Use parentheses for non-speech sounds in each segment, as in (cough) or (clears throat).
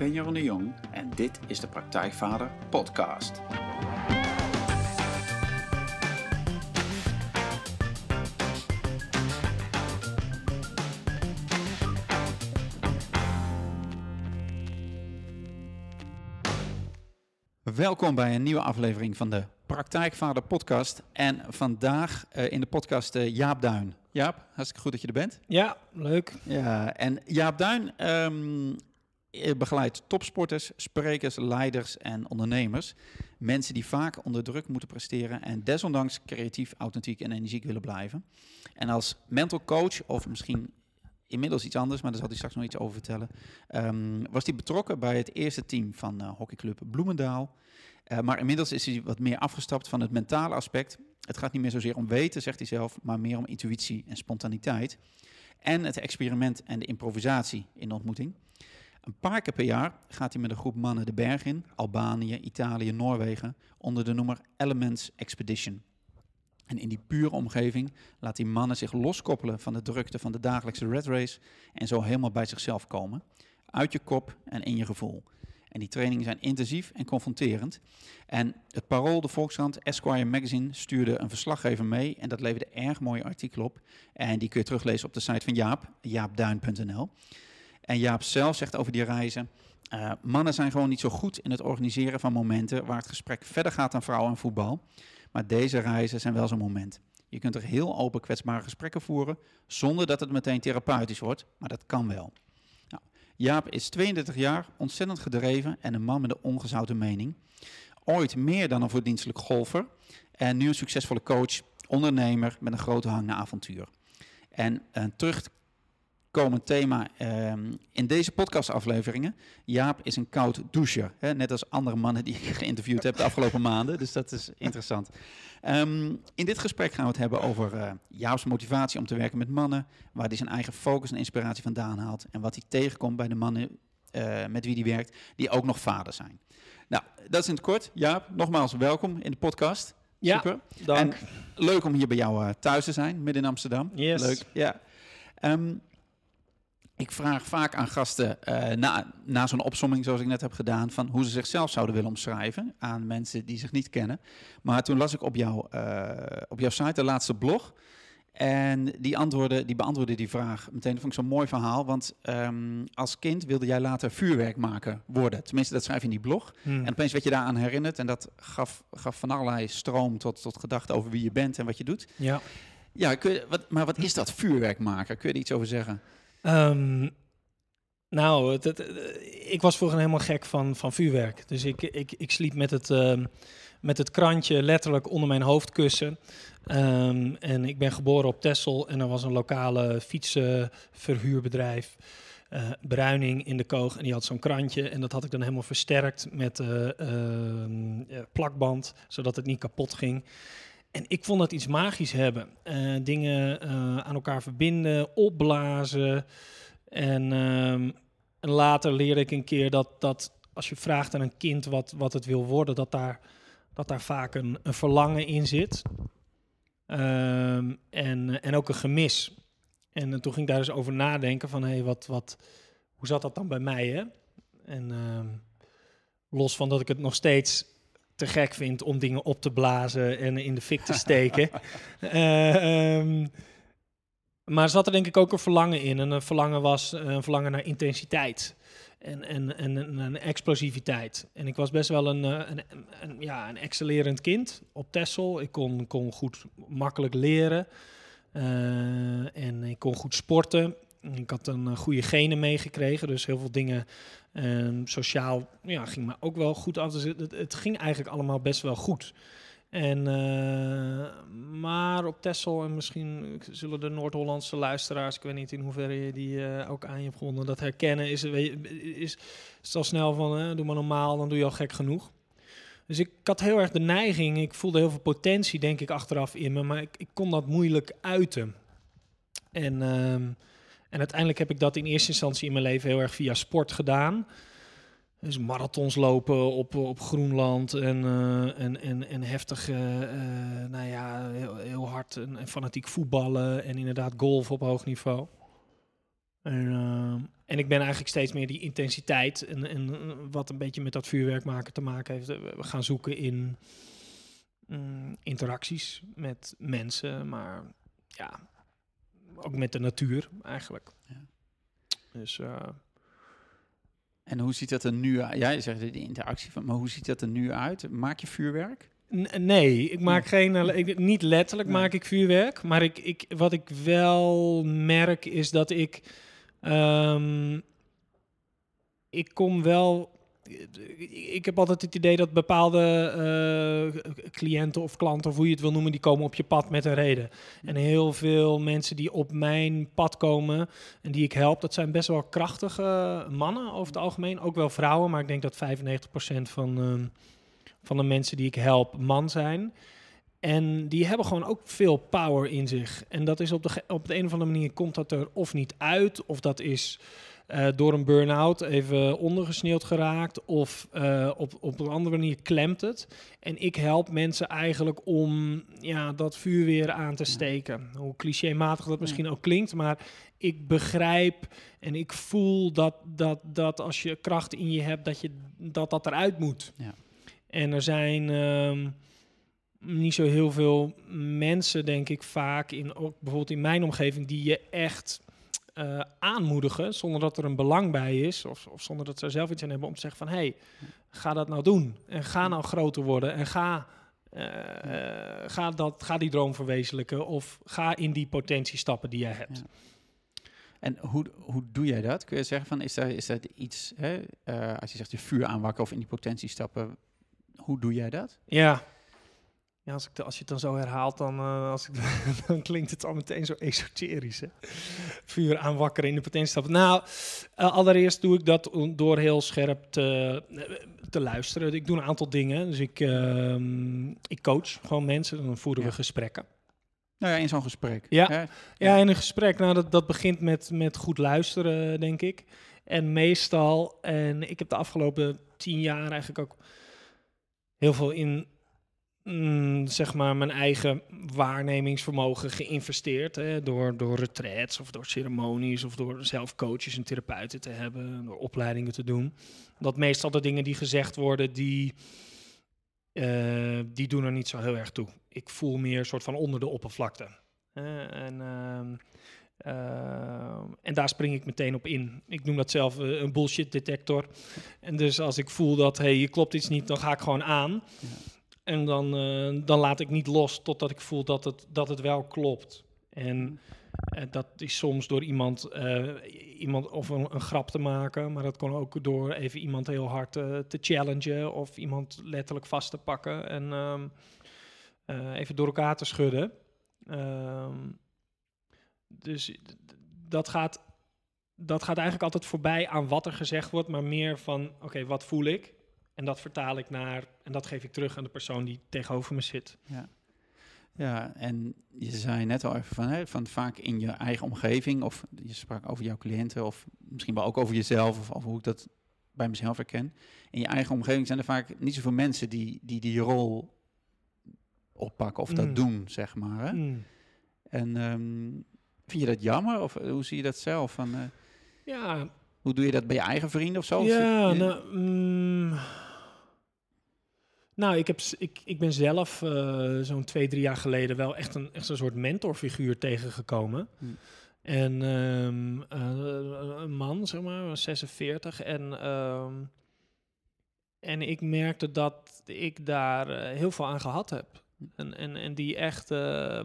Ik ben Jeroen de Jong en dit is de Praktijkvader Podcast. Welkom bij een nieuwe aflevering van de Praktijkvader Podcast. En vandaag uh, in de podcast uh, Jaap Duin. Jaap, hartstikke goed dat je er bent. Ja, leuk. Ja, en Jaap Duin um, begeleidt topsporters, sprekers, leiders en ondernemers. Mensen die vaak onder druk moeten presteren en desondanks creatief, authentiek en energiek willen blijven. En als mental coach, of misschien inmiddels iets anders, maar daar zal hij straks nog iets over vertellen, um, was hij betrokken bij het eerste team van uh, hockeyclub Bloemendaal. Uh, maar inmiddels is hij wat meer afgestapt van het mentale aspect. Het gaat niet meer zozeer om weten, zegt hij zelf, maar meer om intuïtie en spontaniteit. En het experiment en de improvisatie in de ontmoeting. Een paar keer per jaar gaat hij met een groep mannen de berg in, Albanië, Italië, Noorwegen, onder de noemer Elements Expedition. En in die pure omgeving laat die mannen zich loskoppelen van de drukte van de dagelijkse red race en zo helemaal bij zichzelf komen. Uit je kop en in je gevoel. En die trainingen zijn intensief en confronterend. En het Parool, de Volkskrant, Esquire Magazine stuurde een verslaggever mee. En dat leverde erg mooie artikel op. En die kun je teruglezen op de site van Jaap, jaapduin.nl. En Jaap zelf zegt over die reizen... Uh, mannen zijn gewoon niet zo goed in het organiseren van momenten... waar het gesprek verder gaat dan vrouwen en voetbal. Maar deze reizen zijn wel zo'n moment. Je kunt er heel open kwetsbare gesprekken voeren... zonder dat het meteen therapeutisch wordt, maar dat kan wel. Jaap is 32 jaar, ontzettend gedreven en een man met een ongezouten mening. Ooit meer dan een verdienstelijk golfer en nu een succesvolle coach, ondernemer met een grote hang naar avontuur. En een terugkomend thema um, in deze podcastafleveringen. Jaap is een koud doucher, hè, net als andere mannen die ik (laughs) geïnterviewd heb de afgelopen maanden. Dus dat is interessant. Um, in dit gesprek gaan we het hebben over uh, Jaap's motivatie om te werken met mannen, waar hij zijn eigen focus en inspiratie vandaan haalt en wat hij tegenkomt bij de mannen uh, met wie hij werkt, die ook nog vader zijn. Nou, dat is in het kort. Jaap, nogmaals welkom in de podcast. Ja, Super. dank. En leuk om hier bij jou uh, thuis te zijn, midden in Amsterdam. Yes. Leuk, ja. Um, ik vraag vaak aan gasten uh, na, na zo'n opsomming zoals ik net heb gedaan... van hoe ze zichzelf zouden willen omschrijven aan mensen die zich niet kennen. Maar toen las ik op, jou, uh, op jouw site de laatste blog... En die, antwoorden, die beantwoordde die vraag meteen. Dat vond ik zo'n mooi verhaal. Want um, als kind wilde jij later vuurwerkmaker worden. Tenminste, dat schrijf je in die blog. Hmm. En opeens werd je daaraan herinnerd. En dat gaf, gaf van allerlei stroom tot, tot gedachten over wie je bent en wat je doet. Ja. Ja, kun je, wat, maar wat is dat vuurwerkmaker? Kun je er iets over zeggen? Um, nou, het, ik was vroeger helemaal gek van, van vuurwerk. Dus ik, ik, ik sliep met het, uh, met het krantje letterlijk onder mijn hoofdkussen. Um, en ik ben geboren op Texel en er was een lokale fietsenverhuurbedrijf. Uh, Bruining in de Koog en die had zo'n krantje en dat had ik dan helemaal versterkt met uh, plakband, zodat het niet kapot ging. En ik vond dat iets magisch hebben. Uh, dingen uh, aan elkaar verbinden, opblazen. En, um, en, later leerde ik een keer dat, dat als je vraagt aan een kind wat, wat het wil worden, dat daar, dat daar vaak een, een verlangen in zit. Um, en, en ook een gemis. En uh, toen ging ik daar dus over nadenken van, hé, hey, wat, wat, hoe zat dat dan bij mij, hè? En um, los van dat ik het nog steeds te gek vind om dingen op te blazen en in de fik te steken. uh, (laughs) um, maar er zat er denk ik ook een verlangen in. En een verlangen was een verlangen naar intensiteit. En, en, en, explosiviteit. En ik was best wel een, een, een, ja, een excellerend kind op Texel. Ik kon, kon goed makkelijk leren. Uh, en ik kon goed sporten. Ik had een goede genen meegekregen, dus heel veel dingen um, sociaal ja, ging me ook wel goed af. Dus het, ging eigenlijk allemaal best wel goed. En, uh, maar op Texel, en misschien zullen de Noord-Hollandse luisteraars, ik weet niet in hoeverre je die uh, ook aan je hebt gewonnen, dat herkennen, is, is, al snel van, doe maar normaal, dan doe je al gek genoeg. Dus ik, had heel erg de neiging, ik voelde heel veel potentie, denk ik, achteraf in me, maar ik, ik kon dat moeilijk uiten. En, um, en uiteindelijk heb ik dat in eerste instantie in mijn leven heel erg via sport gedaan. Dus marathons lopen op, op Groenland en, uh, en, en, en heftig, uh, uh, nou ja, heel, heel hard en, en, fanatiek voetballen en inderdaad golf op hoog niveau. En, en ik ben eigenlijk steeds meer die intensiteit en, en wat een beetje met dat vuurwerk maken te maken heeft. We gaan zoeken in mm, interacties met mensen, maar ja, ook met de natuur eigenlijk. Ja. Dus. Uh, en hoe ziet dat er nu uit? Ja, je zegt de interactie van, maar hoe ziet dat er nu uit? Maak je vuurwerk? nee, ik maak geen, eh, ik, niet letterlijk maak ik vuurwerk, maar ik, ik, wat ik wel merk is dat ik, um, ik kom wel ik heb altijd het idee dat bepaalde uh, cliënten of klanten, of hoe je het wil noemen, die komen op je pad met een reden. En heel veel mensen die op mijn pad komen en die ik help, dat zijn best wel krachtige mannen over het algemeen. Ook wel vrouwen, maar ik denk dat 95% van, uh, van de mensen die ik help man zijn. En die hebben gewoon ook veel power in zich. En dat is op de, op de een of andere manier komt dat er of niet uit, of dat is uh, door een burn-out even ondergesneeuwd geraakt of uh, op, op een andere manier klemt het. En ik help mensen eigenlijk om ja, dat vuur weer aan te steken. Hoe clichématig dat misschien ook klinkt, maar ik begrijp en ik voel dat, dat, dat als je kracht in je hebt, dat je, dat, dat eruit moet. Ja. En er zijn... Uh, niet zo heel veel mensen, denk ik, vaak in ook bijvoorbeeld in mijn omgeving, die je echt uh, aanmoedigen zonder dat er een belang bij is, of, of, zonder dat ze zelf iets aan hebben, om te zeggen van hé, hey, ga dat nou doen en ga nou groter worden en ga, uh, ga, dat, ga die droom verwezenlijken of ga in die potentie stappen die jij hebt. Ja. En hoe, hoe doe jij dat? Kun je zeggen van is dat, is dat iets, hè, als je zegt je vuur aanwakken of in die potentie stappen, hoe doe jij dat? Ja, ja, als, ik als je het dan zo herhaalt, dan, uh, als ik, (laughs) dan klinkt het al meteen zo esoterisch. Hè? Vuur aanwakkeren in de potentiestap. Nou, uh, allereerst doe ik dat door heel scherp te, te luisteren. Ik doe een aantal dingen. Dus ik, uh, ik coach gewoon mensen, dan voeren we gesprekken. Nou ja, in zo'n gesprek. Ja, ja. ja, in een gesprek. Nou, dat, dat begint met, met goed luisteren, denk ik. En meestal, en ik heb de afgelopen tien jaar eigenlijk ook heel veel in Mm, zeg maar mijn eigen waarnemingsvermogen geïnvesteerd. Hè, door, door retreats of door ceremonies of door zelf coaches en therapeuten te hebben, door opleidingen te doen. Dat meestal de dingen die gezegd worden, die, uh, die doen er niet zo heel erg toe. Ik voel meer soort van onder de oppervlakte. en, uh, uh, en daar spring ik meteen op in. Ik noem dat zelf uh, een bullshit detector. En dus als ik voel dat, hey, je klopt iets niet, dan ga ik gewoon aan. Ja. En dan, uh, dan laat ik niet los totdat ik voel dat het, dat het wel klopt. En uh, dat is soms door iemand, uh, iemand of een, een, grap te maken, maar dat kan ook door even iemand heel hard te challengen of iemand letterlijk vast te pakken en um, even door elkaar te schudden. Um, dus dat gaat, dat gaat eigenlijk altijd voorbij aan wat er gezegd wordt, maar meer van, oké, wat voel ik? En dat vertaal ik naar, en dat geef ik terug aan de persoon die tegenover me zit. Ja, ja en je zei net al even van, hè, van vaak in je eigen omgeving, of je sprak over jouw cliënten, of misschien wel ook over jezelf, of, of hoe ik dat bij mezelf herken. In je eigen omgeving zijn er vaak niet zoveel mensen die die, die rol oppakken of dat mm. doen, zeg maar. Hè? Mm. En um, vind je dat jammer, of hoe zie je dat zelf? Van, uh, ja. Hoe doe je dat bij je eigen vrienden of zo? Ja, nou, mm, nou, ik, heb, ik, ik ben zelf uh, zo'n twee, drie jaar geleden wel echt een, echt een soort mentorfiguur tegengekomen. Hm. En um, uh, een man, zeg maar, 46. En, um, en ik merkte dat ik daar uh, heel veel aan gehad heb. Hm. En, en, en die echt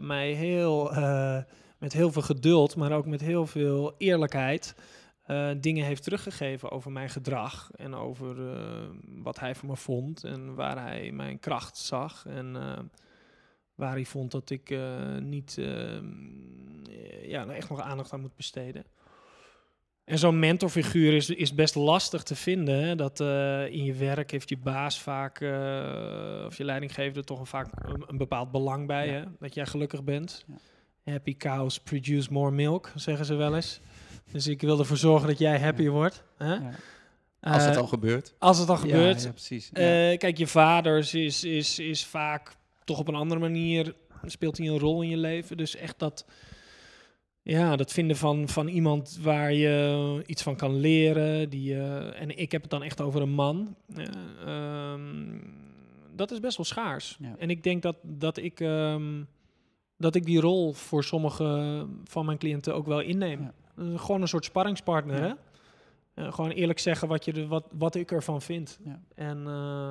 mij heel, met heel veel geduld, maar ook met heel veel eerlijkheid uh, dingen heeft teruggegeven over mijn gedrag en over uh, wat hij van me vond en waar hij mijn kracht zag en uh, waar hij vond dat ik niet ja, echt nog aandacht aan moet besteden. En zo'n mentorfiguur is, is best lastig te vinden. Hè? Dat in je werk heeft je baas vaak, of je leidinggever toch een, vaak een, een, bepaald belang bij. Hè? Dat jij gelukkig bent. Ja. Happy cows produce more milk, zeggen ze wel eens. Dus ik wil ervoor zorgen dat jij happy wordt. Hè? Ja. Als het eh, al gebeurt. Als het al gebeurt. Ja, precies. Uh, kijk, je vader is, is, is vaak toch op een andere manier speelt hij een rol in je leven. Dus echt dat, ja, dat vinden van, van iemand waar je iets van kan leren. Die, eh, en ik heb het dan echt over een man. Eh, ehm, dat is best wel schaars. Ja. En ik denk dat, dat, ik, ehm, dat ik die rol voor sommige van mijn cliënten ook wel inneem. Ja. Gewoon een soort sparringspartner, Ja. hè? Eh, gewoon eerlijk zeggen wat, je wat, wat ik ervan vind. Ja. En, eh,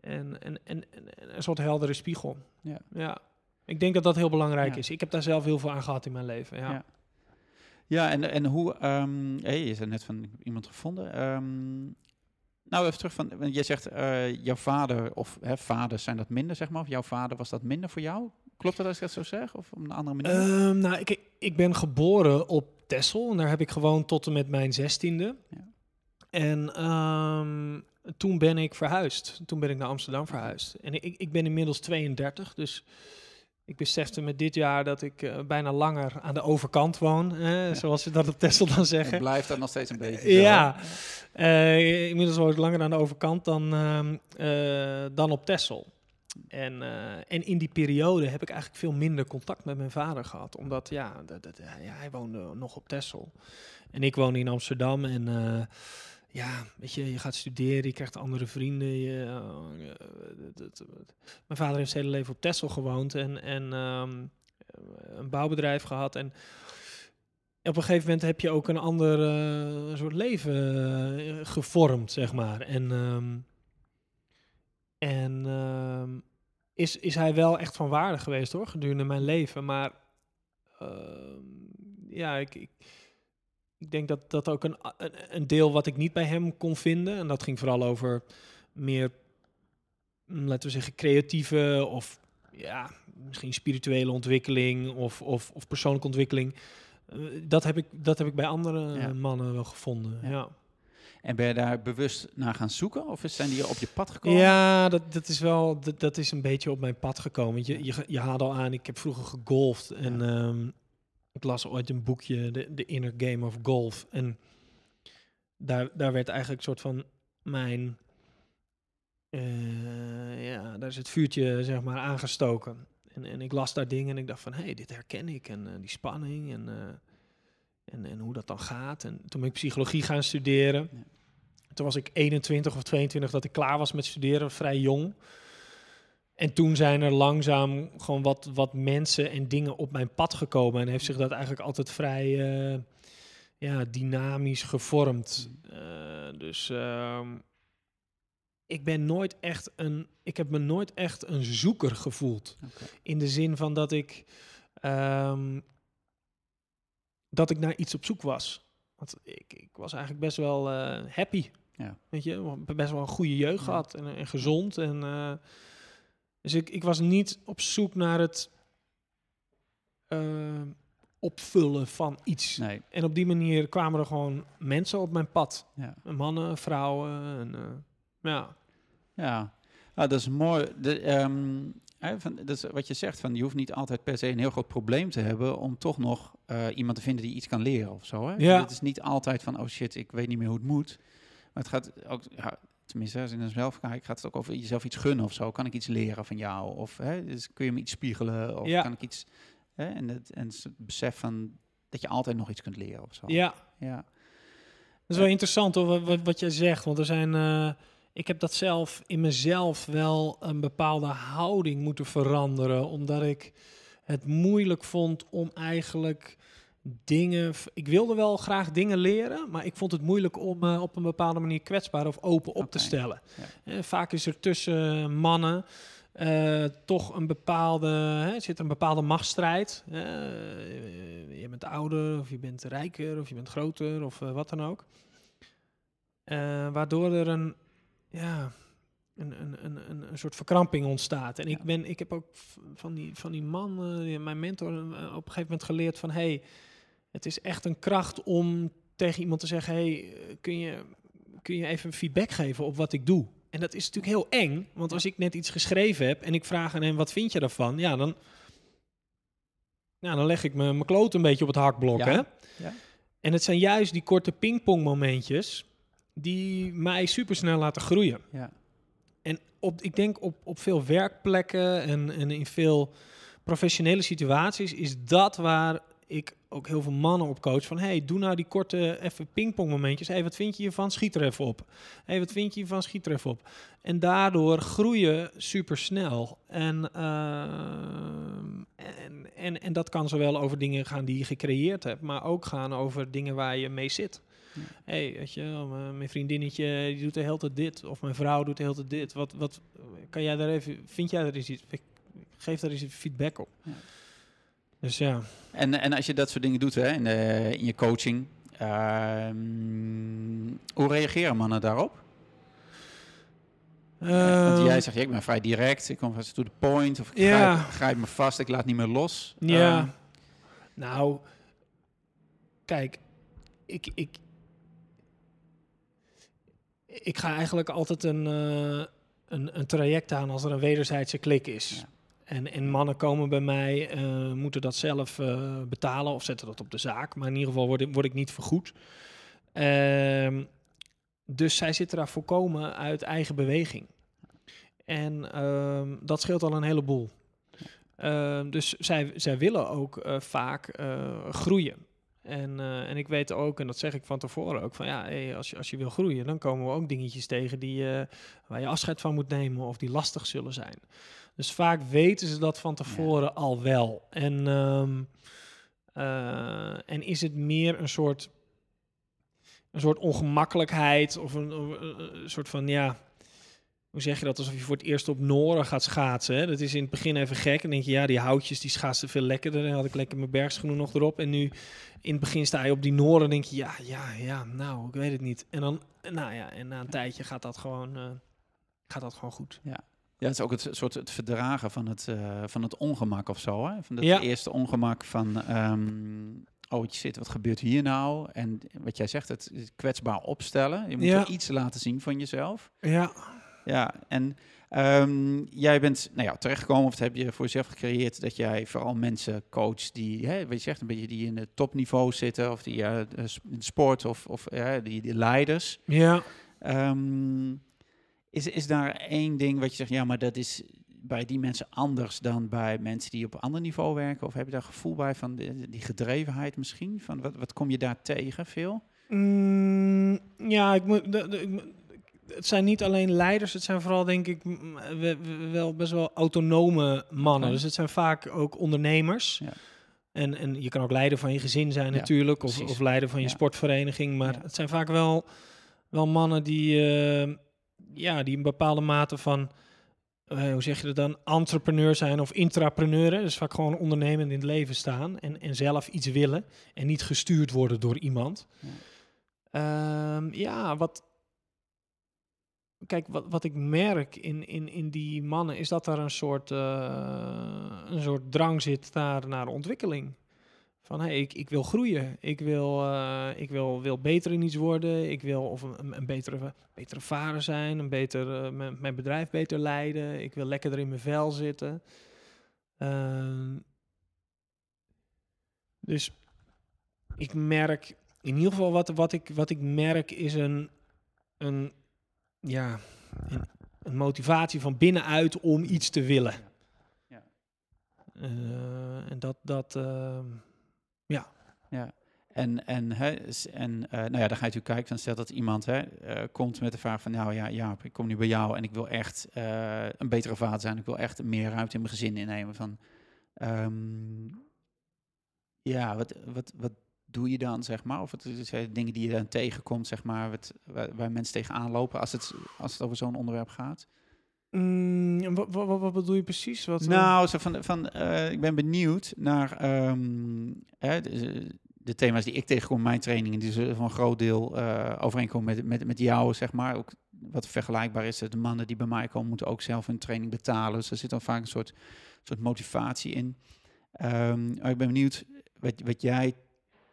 en, en, en, en een soort heldere spiegel. Ja. ja. Ik denk dat dat heel belangrijk is. Ik heb daar zelf heel veel aan gehad in mijn leven. Ja. Ja. Ja, en, en hoe... ehm hey, je zei net van iemand gevonden. Ehm, nou, even terug van... want Jij zegt eh, jouw vader of hè, vaders zijn dat minder, zeg maar. Of jouw vader was dat minder voor jou? Klopt dat als ik dat zo zeg? Of op een andere manier? Ehm, nou, ik, ik ben geboren op Texel en daar heb ik gewoond tot en met mijn zestiende. Ja. En ehm, toen ben ik verhuisd. Toen ben ik naar Amsterdam verhuisd. En ik, ik ben inmiddels 32, dus ik besefte met dit jaar dat ik eh, bijna langer aan de overkant woon, zoals ze dat op Texel dan Het zeggen. blijft dat nog steeds een beetje Ja? Eh, inmiddels woon ik langer aan de overkant dan, ehm, eh, dan op Texel. En, eh, en in die periode heb ik eigenlijk veel minder contact met mijn vader gehad. Omdat ja, dat, dat, ja hij woonde nog op Texel. En ik woonde in Amsterdam. En eh, ja, weet je, je gaat studeren, je krijgt andere vrienden. Je, eh, mijn vader heeft zijn hele leven op Texel gewoond. En, en ehm, een bouwbedrijf gehad. En op een gegeven moment heb je ook een ander soort leven gevormd, zeg maar. En, ehm, en ehm, is, is hij wel echt van waarde geweest, hoor, gedurende mijn leven. Maar ehm, ja, ik, ik, ik denk dat dat ook een, een, deel wat ik niet bij hem kon vinden. En dat ging vooral over meer, mm, laten we zeggen, creatieve of ja, misschien spirituele ontwikkeling of, of, of persoonlijke ontwikkeling. Eh, dat, heb ik, dat heb ik bij andere Ja. mannen wel gevonden. Ja. Ja, En ben je daar bewust naar gaan zoeken? Of zijn die op je pad gekomen? ja dat, dat is wel dat, dat is een beetje op mijn pad gekomen. Je, je, je haalde al aan, ik heb vroeger gegolfd en ehm, ik las ooit een boekje, The, The Inner Game of Golf. En daar, daar werd eigenlijk een soort van mijn, eh, ja, daar is het vuurtje zeg maar aangestoken. En, en ik las daar dingen en ik dacht van, hé, hey, dit herken ik. En eh, die spanning en, eh, en, en hoe dat dan gaat. En toen ben ik psychologie gaan studeren. Ja. Toen was ik 21 of 22 dat ik klaar was met studeren, vrij jong. En toen zijn er langzaam gewoon wat, wat mensen en dingen op mijn pad gekomen. En heeft zich dat eigenlijk altijd vrij eh, ja, dynamisch gevormd. Eh, dus ehm, ik ben nooit echt een. Ik heb me nooit echt een zoeker gevoeld. In de zin van dat ik. ehm, dat ik naar iets op zoek was. Want ik, ik was eigenlijk best wel eh, happy. Ja. Weet je, best wel een goede jeugd gehad en, en gezond. En, eh, dus ik, ik was niet op zoek naar het eh, opvullen van iets. Nee, En op die manier kwamen er gewoon mensen op mijn pad. ja. Mannen, vrouwen. En, eh, ja. Ja, nou, dat is mooi. De, ehm, hè, van, dat is wat je zegt, van, je hoeft niet altijd per se een heel groot probleem te hebben om toch nog eh, iemand te vinden die iets kan leren of zo. Hè? Ja. Het is niet altijd van, oh shit, ik weet niet meer hoe het moet. Maar het gaat ook, ja, tenminste als ik naar mezelf kijk, gaat het ook over jezelf iets gunnen of zo. Kan ik iets leren van jou? Of hè, dus kun je me iets spiegelen? Of Ja. kan ik iets... Hè? En, het, en het besef van dat je altijd nog iets kunt leren of zo. ja, ja. dat is wel interessant hoor, wat, wat, wat jij zegt. Want er zijn... eh, ik heb dat zelf in mezelf wel een bepaalde houding moeten veranderen. Omdat ik het moeilijk vond om eigenlijk dingen... Ik wilde wel graag dingen leren, maar ik vond het moeilijk om eh, op een bepaalde manier kwetsbaar of open op te stellen. ja. Eh, vaak is er tussen mannen eh, toch een bepaalde, hè, er zit een bepaalde machtsstrijd. Je bent ouder, of je bent rijker, of je bent groter, of wat dan ook. Waardoor er een, ja, een, een, een, een, soort verkramping ontstaat. En ik, ben, ik heb ook van die, van die man, mijn mentor, op een gegeven moment geleerd van... Hey, het is echt een kracht om tegen iemand te zeggen... Hey, kun, je, kun je even feedback geven op wat ik doe? En dat is natuurlijk heel eng, want als ik net iets geschreven heb... en ik vraag aan hem, wat vind je daarvan? Ja, dan, ja, dan leg ik me- mijn kloot een beetje op het hakblok, Ja. hè? Ja. En het zijn juist die korte pingpongmomentjes... die mij supersnel laten groeien. Ja. En op, ik denk op, op veel werkplekken en, en in veel professionele situaties is dat waar ik ook heel veel mannen op coach van... hey, doe nou die korte even pingpong momentjes. hey, wat vind je hiervan? Schiet er even op. hey, wat vind je hiervan? Schiet er even op. En daardoor groeien super snel. En, ehm, en, en, en dat kan zowel over dingen gaan die je gecreëerd hebt... maar ook gaan over dingen waar je mee zit. Hey, weet je, mijn vriendinnetje die doet de hele tijd dit. Of mijn vrouw doet de hele tijd dit. Wat, wat kan jij daar even... Vind jij daar eens iets... Geef daar eens feedback op. Ja. Dus ja. En, en als je dat soort dingen doet hè, in, de, in je coaching, ehm, hoe reageren mannen daarop? Eh, Want jij zegt, ja, ik ben vrij direct, ik kom vast to the point, of ik Ja. grijp, grijp me vast, ik laat niet meer los. Ja. Ehm, Nou, kijk, ik, ik, ik ga eigenlijk altijd een, eh, een, een traject aan als er een wederzijdse klik is. En, en mannen komen bij mij, eh, moeten dat zelf eh, betalen of zetten dat op de zaak. Maar in ieder geval word ik, ik niet vergoed. Ehm, dus zij zitten daar volkomen uit eigen beweging. En ehm, dat scheelt al een heleboel. Ehm, dus zij, zij willen ook eh, vaak groeien. En, eh, en ik weet ook, en dat zeg ik van tevoren ook, van ja, hey, als, je, als je wil groeien, dan komen we ook dingetjes tegen die, eh, waar je afscheid van moet nemen of die lastig zullen zijn. Dus vaak weten ze dat van tevoren al wel. En, ehm, eh, en is het meer een soort, een soort ongemakkelijkheid of een- een soort van, ja, hoe zeg je dat, alsof je voor het eerst op Noren gaat schaatsen. Hè? Dat is in het begin even gek. En denk je, ja, die houtjes die schaatsen veel lekkerder. Dan had ik lekker mijn bergschoenen nog erop. En nu in het begin sta je op die Noren en denk je, ja, ja, ja, nou, ik weet het niet. En dan, nou ja, en na een tijdje gaat dat gewoon, eh, gaat dat gewoon goed. Ja, het is ook het soort het verdragen van het, eh, van het ongemak of zo. Hè? Van het Ja. eerste ongemak van, ehm oh shit, wat gebeurt hier nou? En wat jij zegt, het kwetsbaar opstellen. Je moet Ja. iets laten zien van jezelf. Ja, Ja, en ehm, jij bent nou ja, terechtgekomen, of heb je voor jezelf gecreëerd, dat jij vooral mensen coacht die, hè, wat je zegt, een beetje die in het topniveau zitten, of die s- in sport, of, of eh, die, die leiders. ja. Ehm, is, is daar één ding wat je zegt, ja, maar dat is bij die mensen anders dan bij mensen die op een ander niveau werken? Of heb je daar gevoel bij van die, die gedrevenheid misschien? Van wat, wat kom je daar tegen veel? Mm, ja, ik moet, het zijn niet alleen leiders, het zijn vooral denk ik we- we- wel best wel autonome mannen. Dus het zijn vaak ook ondernemers. Ja. En, en je kan ook leider van je gezin zijn Ja, natuurlijk, of, precies. of leider van je Ja. sportvereniging. Maar het zijn vaak wel, wel mannen die, eh, ja, die een bepaalde mate van, eh, hoe zeg je dat dan, entrepreneur zijn of intrapreneur. hè. Dus vaak gewoon ondernemend in het leven staan en, en zelf iets willen en niet gestuurd worden door iemand. Ja. Ehm, ja, wat. Kijk, wat, wat ik merk in, in, in die mannen is dat er een soort, eh, een soort drang zit naar, naar ontwikkeling. Van hey, ik, ik wil groeien. Ik wil, eh, ik wil, wil beter in iets worden. Ik wil of een, een betere, betere vader zijn. Een beter, eh, mijn, mijn bedrijf beter leiden. Ik wil lekkerder in mijn vel zitten. Ehm, dus ik merk in ieder geval wat, wat, ik, wat ik merk is een, een, ja, een, motivatie van binnenuit om iets te willen. Ja. Eh, en dat, dat ehm, Ja, en, en, hè, en eh, nou ja, dan ga je natuurlijk kijken, dan stelt dat iemand hè, eh, komt met de vraag van, nou ja, Jaap, ik kom nu bij jou en ik wil echt een betere vader zijn, ik wil echt meer ruimte in mijn gezin innemen. Van, ehm, ja, wat, wat, wat doe je dan, zeg maar? Of het zijn dingen die je dan tegenkomt, zeg maar, wat, waar, waar mensen tegenaan lopen als het, als het over zo'n onderwerp gaat? mm, en wat, wat, wat bedoel je precies? Wat, eh, Nou, zo van, van eh, ik ben benieuwd naar ehm, hè, de, de thema's die ik tegenkom in mijn trainingen, die zullen voor een groot deel eh, overeenkomen met, met, met jou, zeg maar. Ook wat vergelijkbaar is, de mannen die bij mij komen, moeten ook zelf hun training betalen. Dus er zit dan vaak een soort, soort motivatie in. Ehm, ik ben benieuwd wat, wat jij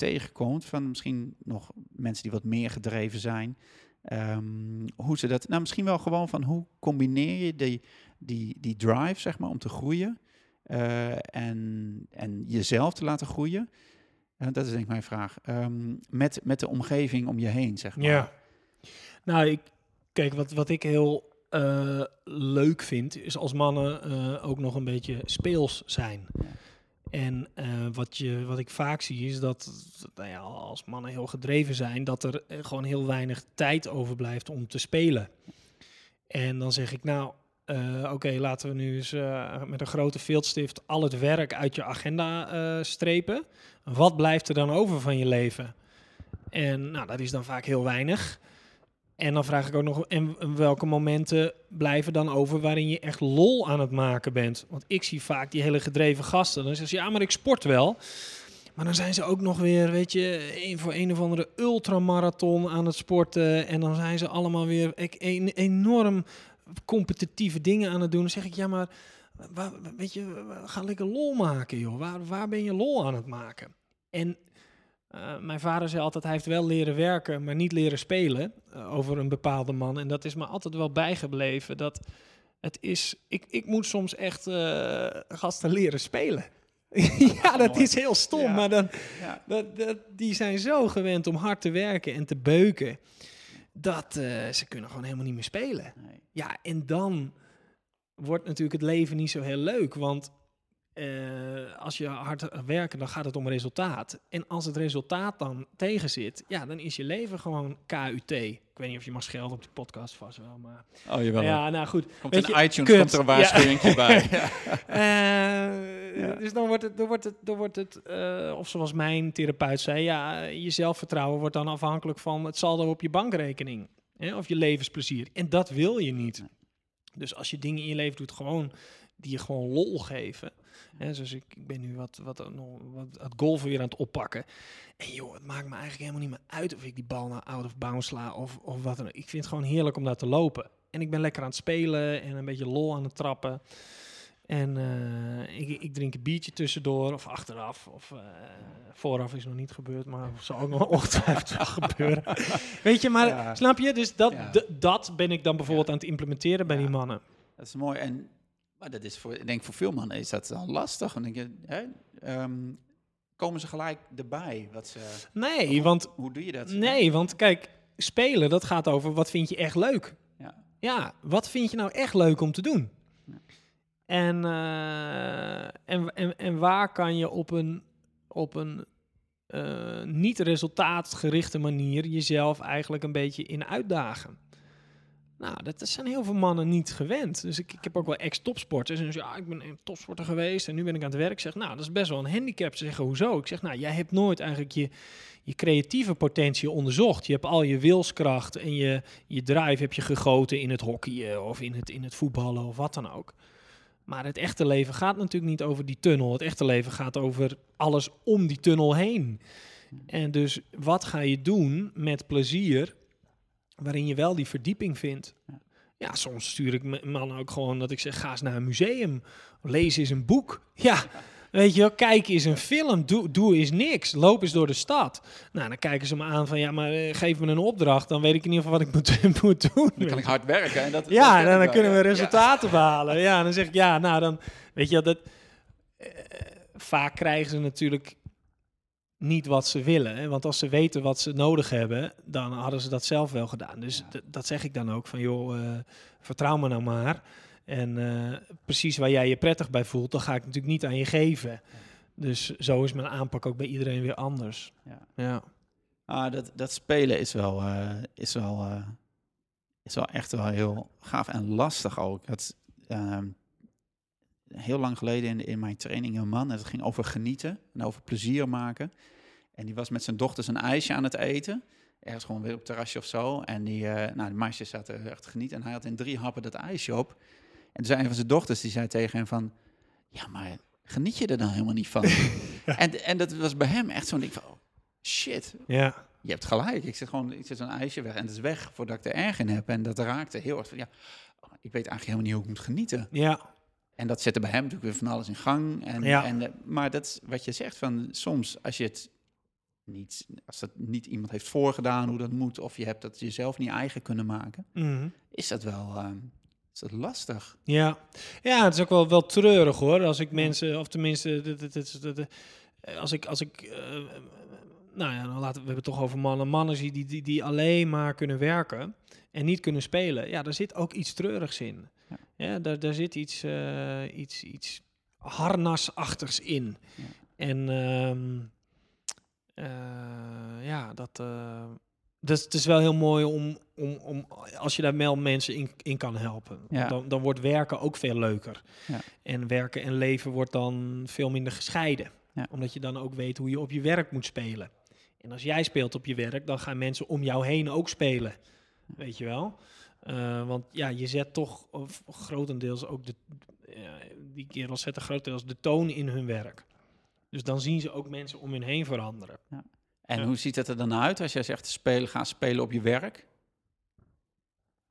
tegenkomt van misschien nog mensen die wat meer gedreven zijn. Ehm, hoe ze dat, nou misschien wel gewoon van hoe combineer je die, die, die drive, zeg maar, om te groeien eh, en, en jezelf te laten groeien. Eh, dat is denk ik mijn vraag. Ehm, met, met de omgeving om je heen, zeg maar. Ja. Nou, ik, kijk, wat, wat ik heel eh, leuk vind, is als mannen ook nog een beetje speels zijn. Ja. En eh, wat, je, wat ik vaak zie is dat nou ja, als mannen heel gedreven zijn, dat er eh, gewoon heel weinig tijd overblijft om te spelen. En dan zeg ik, nou, eh, oké, laten we nu eens met een grote veldstift al het werk uit je agenda strepen. Wat blijft er dan over van je leven? En nou, dat is dan vaak heel weinig. En dan vraag ik ook nog, en welke momenten blijven dan over waarin je echt lol aan het maken bent? Want ik zie vaak die hele gedreven gasten. Dan zeggen ze, ja, maar ik sport wel. Maar dan zijn ze ook nog weer, weet je, een voor een of andere ultramarathon aan het sporten. En dan zijn ze allemaal weer enorm competitieve dingen aan het doen. Dan zeg ik, ja, maar waar, weet je, ga lekker lol maken, joh. Waar, waar ben je lol aan het maken? En uh, mijn vader zei altijd, hij heeft wel leren werken, maar niet leren spelen uh, over een bepaalde man. En dat is me altijd wel bijgebleven. Dat het is, ik, ik moet soms echt uh, gasten leren spelen. (laughs) ja, dat is heel stom, ja. maar dan, ja. dat, dat, die zijn zo gewend om hard te werken en te beuken, dat ze kunnen gewoon helemaal niet meer spelen. Nee. Ja, en dan wordt natuurlijk het leven niet zo heel leuk, want uh, als je hard werkt, dan gaat het om resultaat. En als het resultaat dan tegen zit, ja, dan is je leven gewoon KUT. Ik weet niet of je mag schelden op de podcast vast wel, maar... Oh, jawel. Ja, nou goed. Komt in je, iTunes, komt er een waarschuwing (laughs) ja. bij. uh, ja. Dus dan wordt het, dan wordt het, dan wordt het uh, of zoals mijn therapeut zei, ja, je zelfvertrouwen wordt dan afhankelijk van het saldo op je bankrekening. Hè, of je levensplezier. En dat wil je niet. Dus als je dingen in je leven doet, gewoon die je gewoon lol geven. Hè, dus ik, ik ben nu wat, wat, wat het golven weer aan het oppakken. En joh, het maakt me eigenlijk helemaal niet meer uit of ik die bal naar out of bounds sla of, of wat dan ook. Ik vind het gewoon heerlijk om daar te lopen. En ik ben lekker aan het spelen en een beetje lol aan het trappen. En uh, ik, ik, drink een biertje tussendoor of achteraf. Of uh, vooraf is nog niet gebeurd, maar zal ook nog (laughs) ongetwijfeld gebeuren. Weet je, maar ja. snap je? Dus dat, ja. dat ben ik dan bijvoorbeeld ja. aan het implementeren bij die mannen. Dat is mooi. En maar dat is voor, ik denk voor veel mannen is dat dan lastig. Dan denk je, hè, um, komen ze gelijk erbij? Wat ze, nee, hoe, want... Hoe doe je dat? Nee, want kijk, spelen, dat gaat over wat vind je echt leuk. Ja. Ja, wat vind je nou echt leuk om te doen? Ja. En, uh, en, en, en waar kan je op een, op een uh, niet resultaatgerichte manier jezelf eigenlijk een beetje in uitdagen? Nou, dat zijn heel veel mannen niet gewend. Dus ik, ik heb ook wel ex-topsporters. En dus ja, ik ben topsporter geweest en nu ben ik aan het werk. Ik zeg, nou, dat is best wel een handicap. Ze zeggen, hoezo? Ik zeg, nou, jij hebt nooit eigenlijk je, je creatieve potentie onderzocht. Je hebt al je wilskracht en je, je drive heb je gegoten in het hockeyen of in het, in het voetballen of wat dan ook. Maar het echte leven gaat natuurlijk niet over die tunnel. Het echte leven gaat over alles om die tunnel heen. En dus wat ga je doen met plezier waarin je wel die verdieping vindt? Ja, ja soms stuur ik mannen ook gewoon dat ik zeg, ga eens naar een museum. Lees eens een boek. (laughs) Ja, weet je wel, kijk eens een film. Doe, doe eens niks. Loop eens door de stad. Nou, dan kijken ze me aan van, ja, maar uh, geef me een opdracht. Dan weet ik in ieder geval wat ik moet, (laughs) moet doen. Dan kan ik hard werken. En dat, ja, dat dan, dan kunnen we resultaten ja. behalen. Ja, dan zeg ik, ja, nou dan, weet je dat... Uh, vaak krijgen ze natuurlijk niet wat ze willen. Hè? Want als ze weten wat ze nodig hebben, dan hadden ze dat zelf wel gedaan. Dus ja. dat zeg ik dan ook van, joh, uh, vertrouw me nou maar. En uh, precies waar jij je prettig bij voelt, dan ga ik natuurlijk niet aan je geven. Ja. Dus zo is mijn aanpak ook bij iedereen weer anders. Ja. ja. Ah, dat, dat spelen is wel, uh, is, wel, is wel echt wel heel gaaf en lastig ook. Dat, ehm, heel lang geleden in, in mijn training een man. En het ging over genieten en over plezier maken. En die was met zijn dochters een ijsje aan het eten. Ergens gewoon weer op het terrasje of zo. En die, uh, nou, de meisjes zaten echt te genieten. En hij had in drie happen dat ijsje op. En toen zei een van zijn dochters, die zei tegen hem van... Ja, maar geniet je er dan helemaal niet van? (laughs) ja. en, en dat was bij hem echt zo'n ding van... Oh, shit, ja. je hebt gelijk. Ik zet gewoon ik zet zo'n ijsje weg en het is weg voordat ik er erg in heb. En dat raakte heel erg van... Ja, ik weet eigenlijk helemaal niet hoe ik moet genieten. Ja. En dat zette bij hem natuurlijk weer van alles in gang. En, ja. en, maar dat is wat je zegt, van soms als je het niet, als dat niet iemand heeft voorgedaan hoe dat moet, of je hebt dat jezelf niet eigen kunnen maken, mm -hmm. is dat wel uh, is dat lastig. Ja. ja, het is ook wel, wel treurig hoor. Als ik mensen, of tenminste, als ik, als ik uh, nou ja, dan laten we, we hebben het toch over mannen. Mannen die, die, die alleen maar kunnen werken en niet kunnen spelen. Ja, daar zit ook iets treurigs in. Ja, ja daar, daar zit iets, uh, iets, iets harnasachtigs in. Ja. En ehm, eh, ja, dat, eh, dus het is wel heel mooi om, om, om als je daar wel mensen in, in kan helpen. Ja. Dan, dan wordt werken ook veel leuker. Ja. En werken en leven wordt dan veel minder gescheiden. Ja. Omdat je dan ook weet hoe je op je werk moet spelen. En als jij speelt op je werk, dan gaan mensen om jou heen ook spelen. Weet je wel? Eh, want ja, je zet toch of grotendeels ook de. die kerels zetten grotendeels de toon in hun werk. Dus dan zien ze ook mensen om hun heen veranderen. En Ja. hoe ziet het er dan uit als jij zegt spelen, ga spelen op je werk?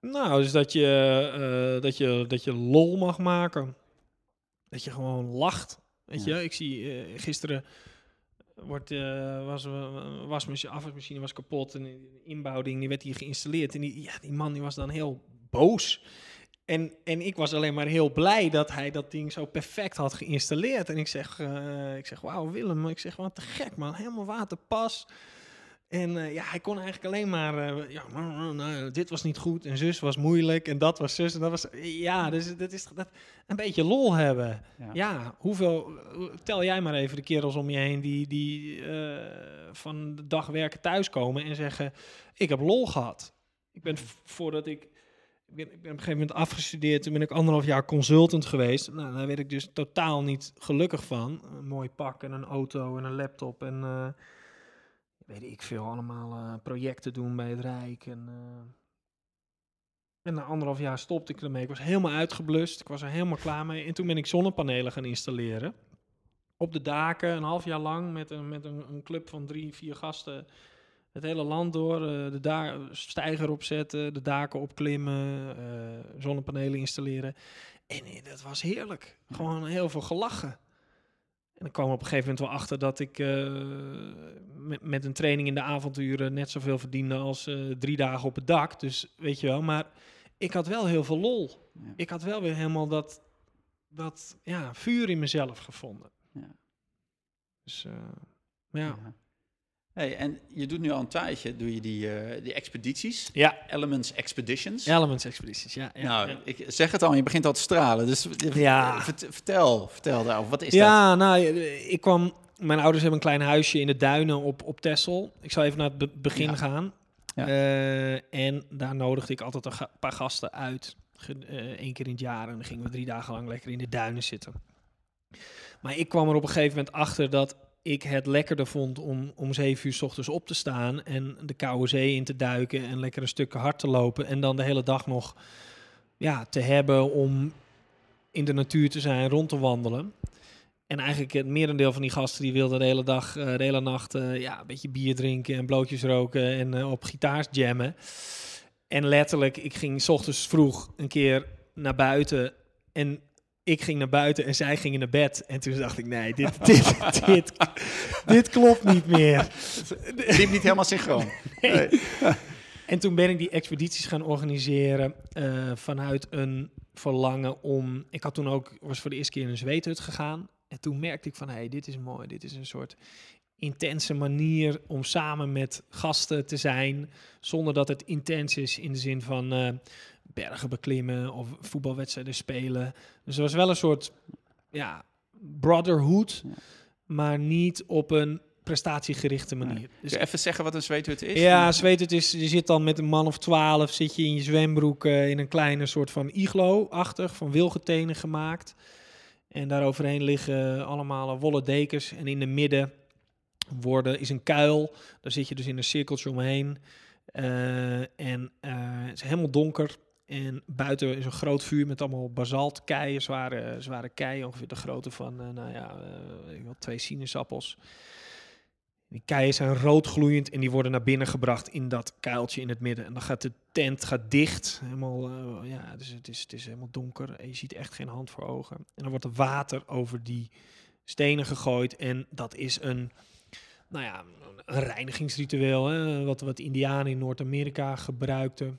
Nou, dus dat je, eh, dat je, dat je lol mag maken. Dat je gewoon lacht. Weet Ja. je, ik zie eh, gisteren wordt, eh, was een wasmachine, afwasmachine was kapot en de inbouwding die werd hier geïnstalleerd. En die, ja, die man die was dan heel boos. En, en ik was alleen maar heel blij dat hij dat ding zo perfect had geïnstalleerd. En ik zeg, eh, ik zeg wauw Willem, ik zeg wat te gek man, helemaal waterpas. En eh, ja, hij kon eigenlijk alleen maar, eh, ja, nou, dit was niet goed en zus was moeilijk en dat was zus en dat was, ja, dus dat is dat, een beetje lol hebben. Ja. Ja, hoeveel, hoe- tel jij maar even de kerels om je heen die, die van de dag werken thuiskomen en zeggen, ik heb lol gehad. Ik ben voordat ik, ik ben, op een gegeven moment afgestudeerd, toen ben ik anderhalf jaar consultant geweest. Nou, daar werd ik dus totaal niet gelukkig van. Een mooi pak en een auto en een laptop en eh, weet ik veel, allemaal eh, projecten doen bij het Rijk. En, eh, en na anderhalf jaar stopte ik ermee. Ik was helemaal uitgeblust. Ik was er helemaal klaar mee. En toen ben ik zonnepanelen gaan installeren. Op de daken, een half jaar lang, met een, met een, een club van drie, vier gasten. Het hele land door, eh, de da stijger opzetten, de daken opklimmen, eh, zonnepanelen installeren. En eh, dat was heerlijk. Gewoon heel veel gelachen. En ik kwam op een gegeven moment wel achter dat ik met, met een training in de avonduren net zoveel verdiende als drie dagen op het dak. Dus weet je wel, maar ik had wel heel veel lol. Ja. Ik had wel weer helemaal dat, dat ja, vuur in mezelf gevonden. Ja. Dus ja. Hey, en je doet nu al een tijdje, doe je die, eh, die expedities, Ja, Elements Expeditions. Elements Expedities, ja. ja, nou, ja. ik zeg het al, je begint al te stralen. Dus eh, Ja. vert- vertel, vertel daarover. Wat is dat? ja, nou, eh, ik kwam... Mijn ouders hebben een klein huisje in de duinen op, op Texel. Ik zal even naar het be- begin gaan. Ja. Eh, en daar nodigde ik altijd een ga- paar gasten uit. Eh, Eén keer in het jaar. En dan gingen we drie dagen lang lekker in de duinen zitten. Maar ik kwam er op een gegeven moment achter dat ik het lekkerder vond om om zeven uur 's ochtends op te staan en de koude zee in te duiken en lekker een stuk hard te lopen en dan de hele dag nog ja, te hebben om in de natuur te zijn, rond te wandelen. En eigenlijk het merendeel van die gasten die wilden de hele dag, eh, de hele nacht eh, ja, een beetje bier drinken en blootjes roken en eh, op gitaars jammen. En letterlijk, ik ging 's ochtends vroeg een keer naar buiten en ik ging naar buiten en zij gingen naar bed. En toen dacht ik, nee, dit, (laughs) dit, dit, dit klopt niet meer. Het liep niet helemaal synchroon. (laughs) Nee. En toen ben ik die expedities gaan organiseren eh, vanuit een verlangen om... Ik had toen ook, was voor de eerste keer in een zweethut gegaan. En toen merkte ik van, hé, hey, dit is mooi. Dit is een soort intense manier om samen met gasten te zijn. Zonder dat het intens is in de zin van eh, bergen beklimmen of voetbalwedstrijden spelen. Dus er was wel een soort, ja, brotherhood. Ja. Maar niet op een prestatiegerichte manier. Nee. Dus even zeggen wat een zweethut is? ja, zweet het is, je zit dan met een man of twaalf, zit je in je zwembroek eh, in een kleine soort van iglo-achtig, van wilgetenen gemaakt. En daaroverheen liggen allemaal wollen dekens en in de midden worden, is een kuil. Daar zit je dus in een cirkeltje omheen. Eh, en eh, het is helemaal donker. En buiten is een groot vuur met allemaal basaltkeien, zware, zware keien, ongeveer de grootte van, eh, nou ja, wel, twee sinaasappels. Die keien zijn roodgloeiend en die worden naar binnen gebracht in dat kuiltje in het midden. En dan gaat de tent gaat dicht. Helemaal, eh, ja, dus het is, het is helemaal donker en je ziet echt geen hand voor ogen. En dan wordt er water over die stenen gegooid. En dat is een, nou ja, een reinigingsritueel. Hè, wat, wat Indianen in Noord-Amerika gebruikten.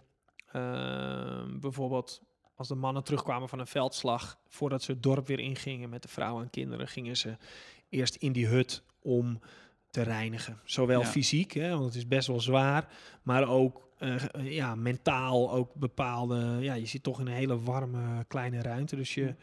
Ehm, bijvoorbeeld als de mannen terugkwamen van een veldslag, voordat ze het dorp weer ingingen met de vrouwen en kinderen, gingen ze eerst in die hut om te reinigen. Zowel Ja. fysiek, hè, want het is best wel zwaar, maar ook eh, ja, mentaal ook bepaalde. Ja, je zit toch in een hele warme kleine ruimte, dus je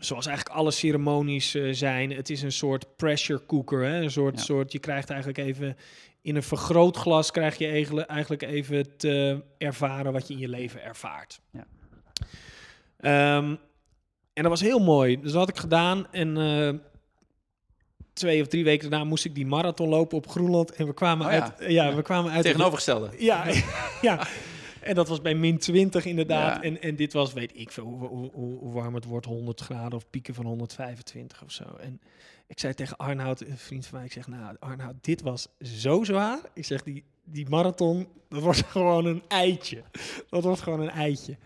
zoals eigenlijk alle ceremonies eh, zijn. Het is een soort pressure cooker. Hè? Een soort, Ja. soort, je krijgt eigenlijk even in een vergrootglas krijg je eigenlijk, eigenlijk even te ervaren wat je in je leven ervaart. Ja. Ehm, en dat was heel mooi. Dus dat had ik gedaan. En eh, twee of drie weken daarna moest ik die marathon lopen op Groenland. En we kwamen Oh ja. uit. Ja, Ja. we kwamen uit. Tegenovergestelde. (laughs) Ja, ja. En dat was bij min 20 inderdaad. En, en dit was, weet ik veel, hoe, hoe warm het wordt, 100 graden of pieken van 125 of zo. En ik zei tegen Arnoud, een vriend van mij, ik zeg, nou Arnoud, dit was zo zwaar. Ik zeg, die, die marathon, dat wordt (laughs) gewoon een eitje. Dat wordt gewoon een eitje.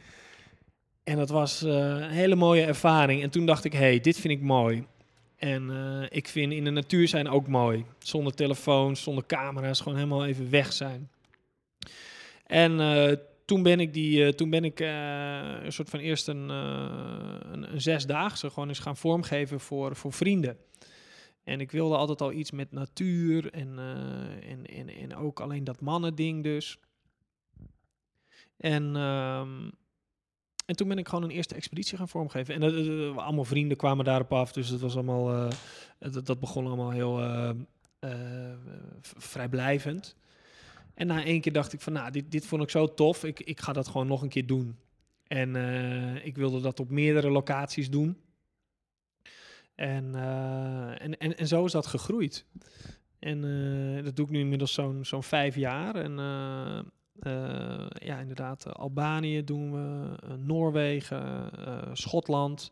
En dat was eh, een hele mooie ervaring. En toen dacht ik, hey, dit vind ik mooi. En eh, ik vind in de natuur zijn ook mooi. Zonder telefoon, zonder camera's, gewoon helemaal even weg zijn. En eh, toen ben ik, die, toen ben ik een soort van eerst een, een, een zesdaagse gewoon eens gaan vormgeven voor, voor vrienden. En ik wilde altijd al iets met natuur en, eh, en, en, en ook alleen dat mannending dus. En, ehm, en toen ben ik gewoon een eerste expeditie gaan vormgeven. En dat, dat- allemaal vrienden kwamen daarop af, dus het was allemaal, eh, dat, dat begon allemaal heel eh, vrijblijvend. En na één keer dacht ik van, nou, dit, dit vond ik zo tof, ik, ik ga dat gewoon nog een keer doen. En ik wilde dat op meerdere locaties doen. En, eh, en, en, en zo is dat gegroeid. En eh, dat doe ik nu inmiddels zo'n zo'n vijf jaar. En eh, ja, inderdaad, Albanië doen we, Noorwegen, Schotland,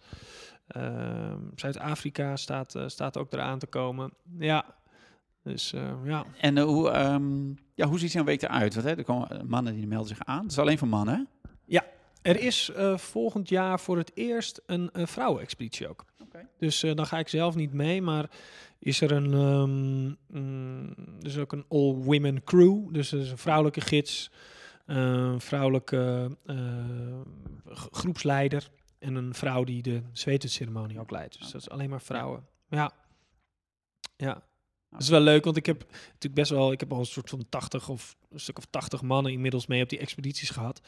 eh, Zuid-Afrika staat, staat ook eraan te komen. Ja, dus eh, ja. En hoe, ehm, ja, hoe ziet zo'n week eruit? Want, hè, er komen mannen die melden zich aan. Het is alleen voor mannen? Er is eh, volgend jaar voor het eerst een, een vrouwenexpeditie ook. Dus eh, dan ga ik zelf niet mee, maar is er een, ehm, mm, dus ook een all-women crew. Dus er is een vrouwelijke gids, een vrouwelijke eh, g- groepsleider en een vrouw die de zweetceremonie ook leidt. Dus dat is alleen maar vrouwen. Ja. Ja. Dat is wel leuk, want ik heb natuurlijk best wel, ik heb al een soort van 80 of een stuk of 80 mannen inmiddels mee op die expedities gehad.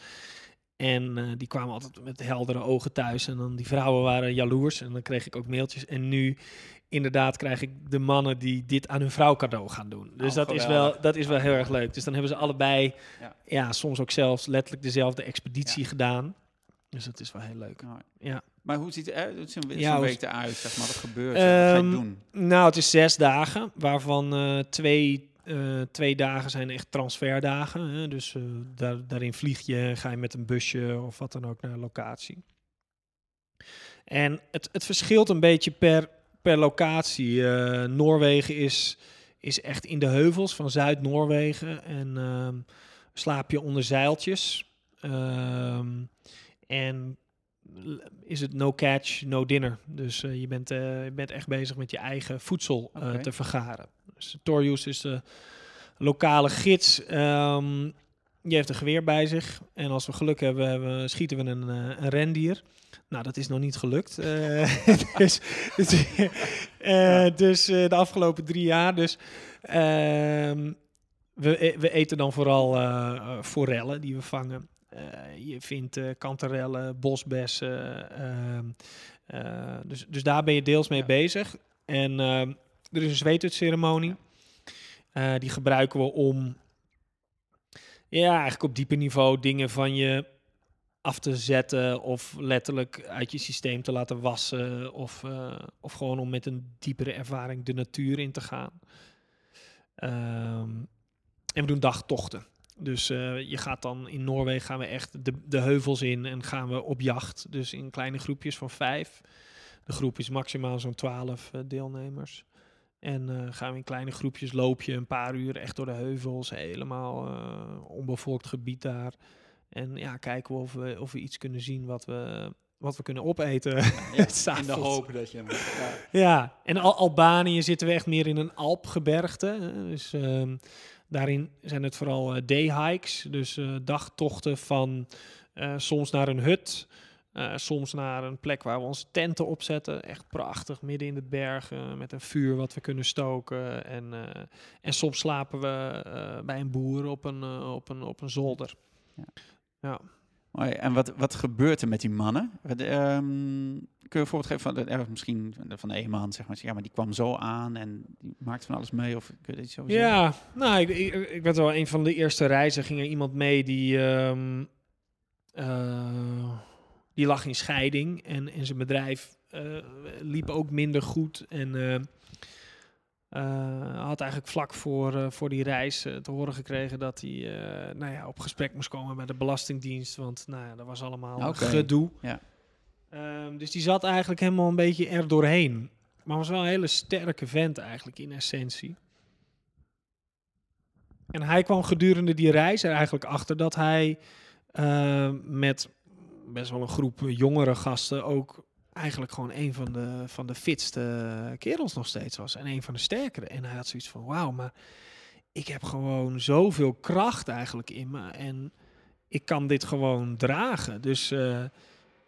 En eh, die kwamen altijd met heldere ogen thuis. En dan die vrouwen waren jaloers. En dan kreeg ik ook mailtjes. En nu inderdaad krijg ik de mannen die dit aan hun vrouw cadeau gaan doen. Dus Oh, dat, is wel, dat is wel heel erg leuk. Dus dan hebben ze allebei, Ja. ja, soms ook zelfs letterlijk dezelfde expeditie Ja. gedaan. Dus dat is wel heel leuk. Ja. Maar hoe ziet, ziet zo'n Ja, week eruit? Zeg maar, wat gebeurt er? Wat ga je Ehm, doen? Nou, het is zes dagen, waarvan eh, twee, eh, twee dagen zijn echt transferdagen. Hè? Dus eh, daar, daarin vlieg je, ga je met een busje of wat dan ook naar locatie. En het, het verschilt een beetje per, per locatie. Eh, Noorwegen is, is echt in de heuvels van Zuid-Noorwegen en ehm, slaap je onder zeiltjes. Ehm, en is het no catch, no dinner. Dus je, bent, je bent echt bezig met je eigen voedsel te vergaren. Torjus is de lokale gids. ehm, die heeft een geweer bij zich. En als we geluk hebben, schieten we een, eh, een rendier. Nou, dat is nog niet gelukt. Eh, (laughs) dus dus, eh, dus de afgelopen drie jaar. Dus ehm, we, we eten dan vooral forellen die we vangen. Je vindt kanterellen, bosbessen. ehm, eh, dus, dus daar ben je deels mee Ja. bezig. En er is een zweetutceremonie. Eh, die gebruiken we om ja, eigenlijk op dieper niveau dingen van je af te zetten of letterlijk uit je systeem te laten wassen of, eh, of gewoon om met een diepere ervaring de natuur in te gaan. Ehm, en we doen dagtochten. Dus eh, je gaat dan in Noorwegen gaan we echt de, de heuvels in en gaan we op jacht. Dus in kleine groepjes van vijf. De groep is maximaal zo'n twaalf eh, deelnemers. En eh, gaan we in kleine groepjes loop je een paar uur echt door de heuvels, helemaal eh, onbevolkt gebied daar. En ja, kijken we of we, of we iets kunnen zien wat we, wat we kunnen opeten. Ja, (laughs) in de hoop dat je... Ja. Ja, en Al Albanië zitten we echt meer in een Alpgebergte. Dus ehm, daarin zijn het vooral eh, day-hikes. Dus eh, dagtochten van soms naar een hut, eh, soms naar een plek waar we onze tenten opzetten. Echt prachtig, midden in de bergen, met een vuur wat we kunnen stoken. En, eh, en soms slapen we eh, bij een boer op een, op een, op een zolder. Ja. ja. Hoi, En wat, wat gebeurt er met die mannen? Wat, ehm, kun je voorbeeld geven van, de, eh, misschien van een man, zeg maar. Ja, maar die kwam zo aan en die maakte van alles mee. Of kun je dit zo zeggen? Ja, nou, ik, ik, ik weet wel, een van de eerste reizen ging er iemand mee die, ehm, eh, die lag in scheiding en, en zijn bedrijf eh, liep ook minder goed. En eh, eh, had eigenlijk vlak voor, voor die reis te horen gekregen dat hij nou ja, op gesprek moest komen bij de Belastingdienst. Want nou ja, dat was allemaal gedoe. ja. Ehm, dus die zat eigenlijk helemaal een beetje er doorheen. Maar was wel een hele sterke vent eigenlijk in essentie. En hij kwam gedurende die reis er eigenlijk achter dat hij met best wel een groep jongere gasten ook eigenlijk gewoon een van de, van de fitste kerels nog steeds was. En een van de sterkere. En hij had zoiets van, wauw, maar ik heb gewoon zoveel kracht eigenlijk in me. En ik kan dit gewoon dragen. Dus eh,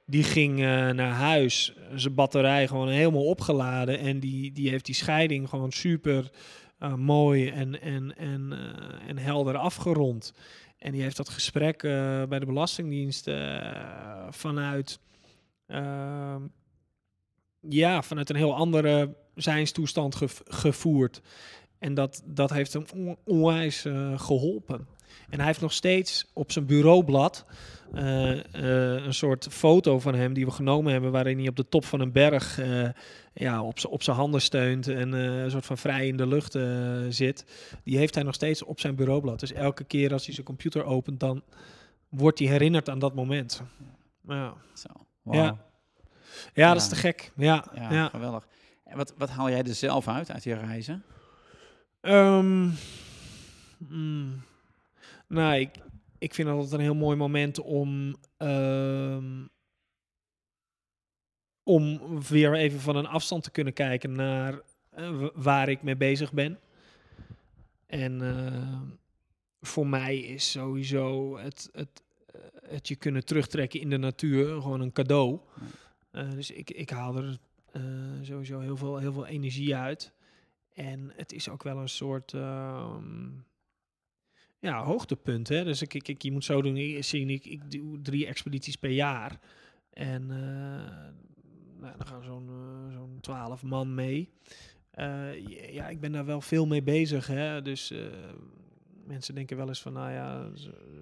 die ging eh, naar huis, zijn batterij gewoon helemaal opgeladen. En die, die heeft die scheiding gewoon super eh, mooi en, en, en, en helder afgerond. En die heeft dat gesprek eh, bij de Belastingdienst eh, vanuit, ehm, ja, vanuit een heel andere zijnstoestand gev- gevoerd. En dat, dat heeft hem on- onwijs eh, geholpen. En hij heeft nog steeds op zijn bureaublad eh, eh, een soort foto van hem die we genomen hebben, waarin hij op de top van een berg eh, ja, op zijn handen steunt en een soort van vrij in de lucht zit. Die heeft hij nog steeds op zijn bureaublad. Dus elke keer als hij zijn computer opent, dan wordt hij herinnerd aan dat moment. Ja, Zo. Ja. Ja, Ja. dat is te gek. Ja, Ja, geweldig. En wat, wat haal jij er zelf uit, uit die reizen? Ehm, mm, nou, ik, ik vind het altijd een heel mooi moment om, ehm, om weer even van een afstand te kunnen kijken naar eh, waar ik mee bezig ben. En eh, voor mij is sowieso het, het, eh, het je kunnen terugtrekken in de natuur gewoon een cadeau. Eh, dus ik, ik haal er sowieso heel veel, heel veel energie uit. En het is ook wel een soort ehm, ja, hoogtepunt. Hè? Dus ik, ik, ik, je moet zo doen, ik, zien, ik, ik doe drie expedities per jaar. En eh, nou, dan gaan zo'n eh, zo'n twaalf man mee. Eh, ja, ik ben daar wel veel mee bezig. Hè? Dus mensen denken wel eens van, nou ja,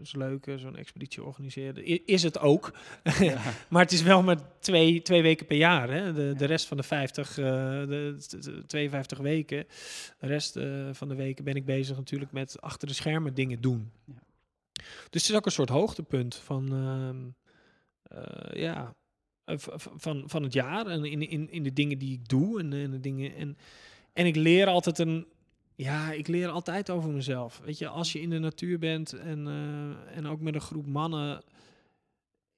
is, leuk, eh, zo'n expeditie organiseren. I- is het ook. (laughs) Maar het is wel maar twee, twee weken per jaar. Hè? De, de rest van de 50, eh, de, de- de 52 weken, de rest eh, van de weken ben ik bezig natuurlijk met achter de schermen dingen doen. Ja. Dus het is ook een soort hoogtepunt van, ehm, eh, ja, van, van het jaar en in, in, in de dingen die ik doe en, en de dingen. En, en ik leer altijd een. Ja, ik leer altijd over mezelf. Weet je, als je in de natuur bent en, eh, en ook met een groep mannen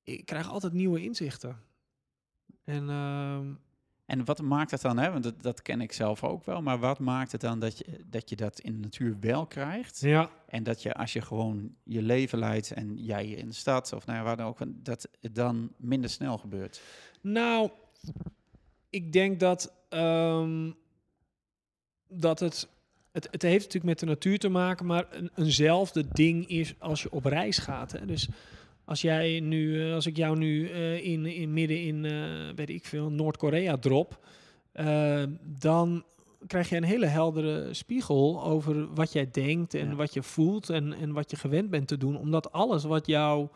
ik krijg altijd nieuwe inzichten. En ehm, En wat maakt het dan, hè? want dat, dat ken ik zelf ook wel, maar wat maakt het dan dat je, dat je dat in de natuur wel krijgt? ja, En dat je als je gewoon je leven leidt en jij in de stad of nou ja, waar dan ook, dat het dan minder snel gebeurt? nou, ik denk dat, ehm, dat het, het, het heeft natuurlijk met de natuur te maken, maar een, eenzelfde ding is als je op reis gaat. Hè? Dus als jij nu, eh, als ik jou nu eh, in, in midden in, eh, weet ik veel, Noord-Korea drop, dan krijg je een hele heldere spiegel over wat jij denkt en Ja. wat je voelt en, en wat je gewend bent te doen. Omdat alles wat jou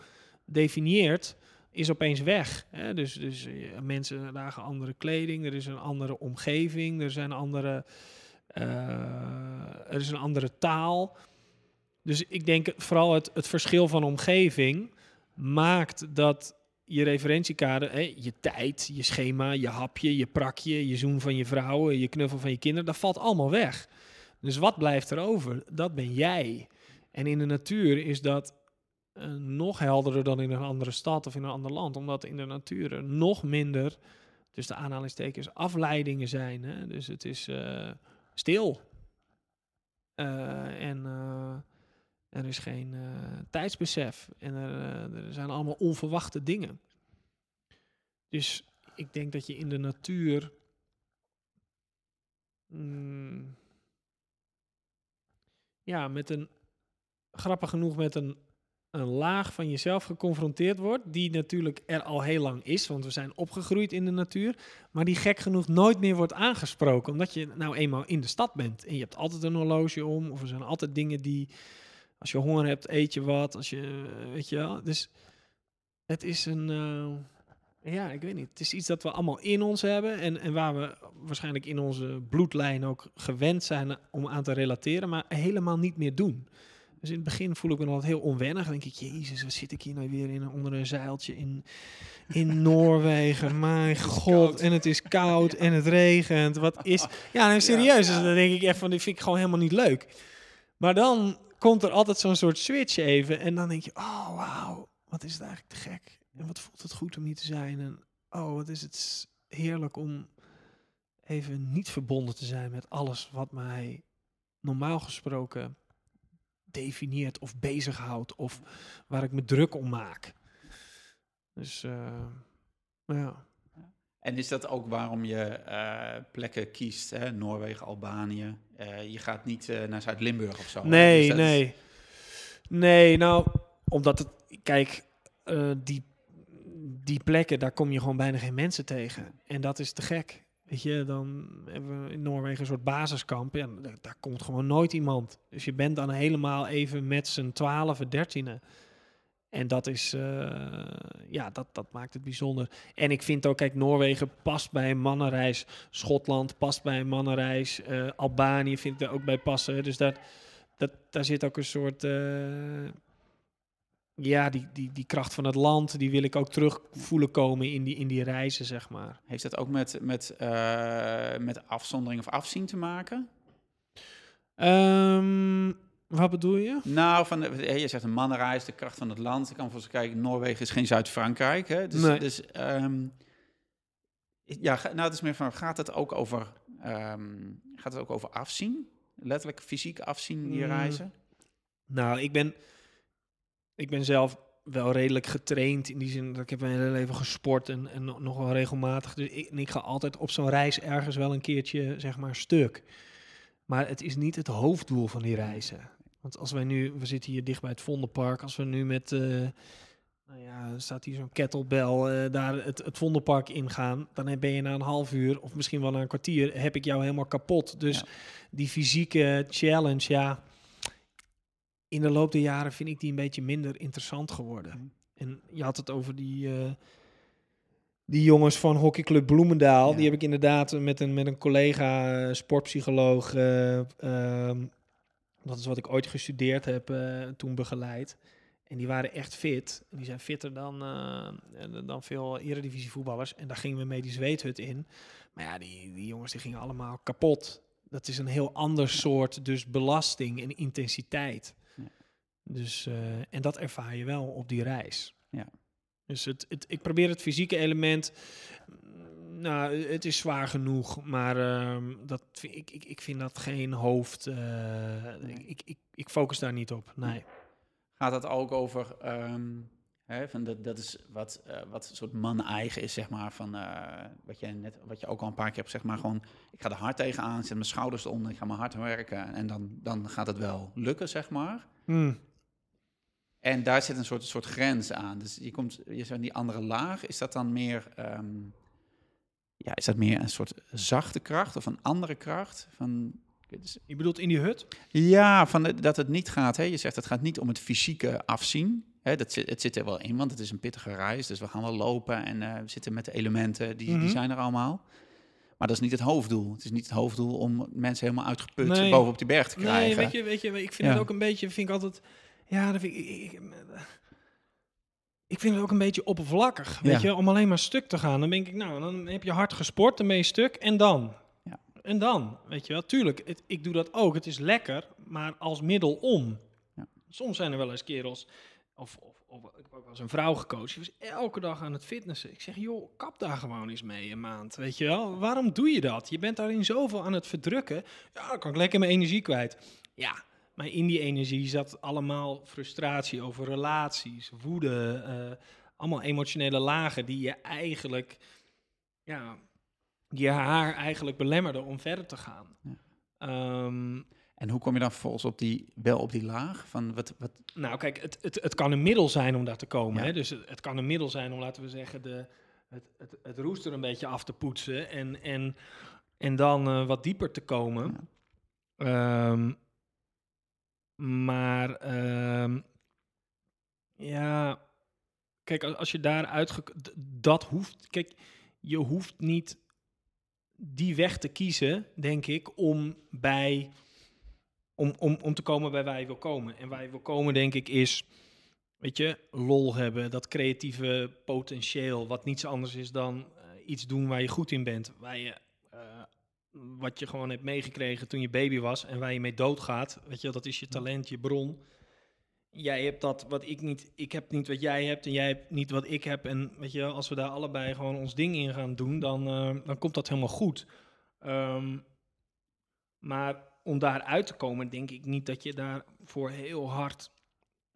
definieert, is opeens weg. Hè? Dus, dus mensen dragen andere kleding, er is een andere omgeving, er zijn andere, er is een andere taal. Dus ik denk vooral het, het verschil van omgeving maakt dat je referentiekader, hè, je tijd, je schema, je hapje, je prakje, je zoen van je vrouw, je knuffel van je kinderen, dat valt allemaal weg. Dus wat blijft er over? Dat ben jij. En in de natuur is dat eh, nog helderder dan in een andere stad of in een ander land, omdat in de natuur er nog minder, dus de aanhalingstekens, afleidingen zijn. Hè? Dus het is eh, stil. Eh, en eh, er is geen eh, tijdsbesef. En er, er zijn allemaal onverwachte dingen. Dus ik denk dat je in de natuur. mm, ja, met een. Grappig genoeg met een een laag van jezelf geconfronteerd wordt, die natuurlijk er al heel lang is, want we zijn opgegroeid in de natuur, maar die gek genoeg nooit meer wordt aangesproken, omdat je nou eenmaal in de stad bent. En je hebt altijd een horloge om, of er zijn altijd dingen die, als je honger hebt, eet je wat, als je, weet je. Dus het is een, eh, ja, ik weet niet, het is iets dat we allemaal in ons hebben en, en waar we waarschijnlijk in onze bloedlijn ook gewend zijn om aan te relateren, maar helemaal niet meer doen. Dus in het begin voel ik me altijd heel onwennig. Dan denk ik, jezus, wat zit ik hier nou weer in, onder een zeiltje in, in (laughs) Noorwegen? Mijn god, en het is koud (laughs) en het regent. Wat is... (laughs) Ja, nou, serieus, dus dan denk ik echt van, dit vind ik gewoon helemaal niet leuk. Maar dan komt er altijd zo'n soort switch even. En dan denk je, oh wauw, wat is het eigenlijk te gek. En wat voelt het goed om hier te zijn. En oh, wat is het heerlijk om even niet verbonden te zijn met alles wat mij normaal gesproken definieert of bezighoudt of waar ik me druk om maak. Dus uh, ja. En is dat ook waarom je uh, plekken kiest? Hè? Noorwegen, Albanië. Uh, je gaat niet naar Zuid-Limburg of zo. Nee, dat... nee. Nee, nou, omdat het. Kijk, die, die plekken, daar kom je gewoon bijna geen mensen tegen. En dat is te gek. Dan hebben we in Noorwegen een soort basiskamp. Ja, daar, komt gewoon nooit iemand. Dus je bent dan helemaal even met z'n twaalf, dertienen. En dat is, uh, ja, dat, dat maakt het bijzonder. En ik vind ook, kijk, Noorwegen past bij een mannenreis. Schotland past bij een mannenreis. Uh, Albanië vind ik er ook bij passen. Dus dat, dat, daar zit ook een soort, uh, ja, die, die, die kracht van het land, die wil ik ook terug voelen komen in die, in die reizen, zeg maar. Heeft dat ook met, met, uh, met afzondering of afzien te maken? Um, wat bedoel je? Nou, van de, je zegt een mannenreis, de kracht van het land. Ik kan voor ze kijken, Noorwegen is geen Zuid-Frankrijk. Dus, nee. dus um, ja, nou, het is meer van, gaat het ook over, um, gaat het ook over afzien? Letterlijk fysiek afzien, die Mm. reizen? Nou, ik ben, ik ben zelf wel redelijk getraind in die zin dat ik heb mijn hele leven gesport en, en nog wel regelmatig. Dus ik, en ik ga altijd op zo'n reis ergens wel een keertje, zeg maar, stuk. Maar het is niet het hoofddoel van die reizen. Want als wij nu, we zitten hier dicht bij het Vondelpark, als we nu met, eh, nou ja, staat hier zo'n kettlebell, eh, daar het, het Vondelpark ingaan, dan ben je na een half uur of misschien wel na een kwartier, heb ik jou helemaal kapot. Dus Ja. die fysieke challenge, ja, in de loop der jaren vind ik die een beetje minder interessant geworden. Mhm. En je had het over die, eh, die jongens van hockeyclub Bloemendaal. Ja. Die heb ik inderdaad met een, met een collega, eh, sportpsycholoog, eh, ehm, dat is wat ik ooit gestudeerd heb, toen begeleid. En die waren echt fit. En die zijn fitter dan, eh, dan veel eredivisie voetballers. En daar gingen we mee die zweethut in. Maar ja, die, die jongens die gingen allemaal kapot. Dat is een heel ander soort dus belasting en intensiteit. Dus, eh, en dat ervaar je wel op die reis. Ja. Dus het, het, ik probeer het fysieke element. mm, Nou, het is zwaar genoeg, maar ehm, dat, vind ik, ik, ik vind dat geen hoofd. eh, Nee. ik, ik, ik, focus daar niet op. Nee. Gaat dat ook over, ehm, hè, van dat, dat is wat, eh, wat een soort man-eigen is, zeg maar, van wat, je net, wat je ook al een paar keer hebt, zeg maar, gewoon, ik ga er hard tegenaan, zet mijn schouders eronder, ik ga maar hard werken en dan, dan gaat het wel lukken, zeg maar. Hmm. En daar zit een soort, soort grens aan. Dus je komt, je zegt die andere laag, is dat dan meer, ehm, ja, is dat meer een soort zachte kracht of een andere kracht? Van, dus- Je bedoelt in die hut? ja, van de- dat het niet gaat. Hè? Je zegt het gaat niet om het fysieke afzien. Hè? Dat zit, het zit er wel in, want het is een pittige reis. Dus we gaan wel lopen en eh, we zitten met de elementen, die, Mhm. die zijn er allemaal. Maar dat is niet het hoofddoel. Het is niet het hoofddoel om mensen helemaal uitgeput Nee. bovenop die berg te Nee, krijgen. weet je, weet je, ik vind Ja. het ook een beetje, vind ik altijd, ja, dat vind ik, ik, ik, vind het ook een beetje oppervlakkig, weet Ja. je, om alleen maar stuk te gaan. Dan denk ik, nou, dan heb je hard gesport, dan ben je stuk en dan. Ja. En dan, weet je wel, tuurlijk, het, ik doe dat ook, het is lekker, maar als middel om. Ja. Soms zijn er wel eens kerels, of, of, of ik heb ook wel eens een vrouw gecoacht, die was elke dag aan het fitnessen. Ik zeg, joh, kap daar gewoon eens mee een maand, weet je wel. Waarom doe je dat? Je bent daarin zoveel aan het verdrukken. Ja, dan kan ik lekker mijn energie kwijt. Ja, maar in die energie zat allemaal frustratie over relaties, woede, eh, allemaal emotionele lagen die je eigenlijk, ja, die haar eigenlijk belemmerde om verder te gaan. Ja. Ehm, En hoe kom je dan vervolgens op die, wel op die laag? Van wat, wat, Nou, kijk, het, het, het kan een middel zijn om daar te komen. Ja. Hè? Dus het, het kan een middel zijn om, laten we zeggen, de, het, het, het roester een beetje af te poetsen. En, en, en dan eh, wat dieper te komen. Ehm, maar ehm, ja, kijk, als, je daar uitge... Dat hoeft... Kijk, je hoeft niet die weg te kiezen, denk ik, om bij om, om, om te komen bij waar je wil komen. En waar je wil komen, denk ik, is, weet je, lol hebben, dat creatieve potentieel, wat niets anders is dan eh, iets doen waar je goed in bent, waar je, eh, wat je gewoon hebt meegekregen toen je baby was en waar je mee doodgaat, weet je, dat is je talent, je bron. Jij hebt dat wat ik niet, ik heb niet wat jij hebt en jij hebt niet wat ik heb. En weet je, als we daar allebei gewoon ons ding in gaan doen, dan, eh, dan komt dat helemaal goed. Ehm, maar om daar uit te komen, denk ik niet dat je daarvoor heel hard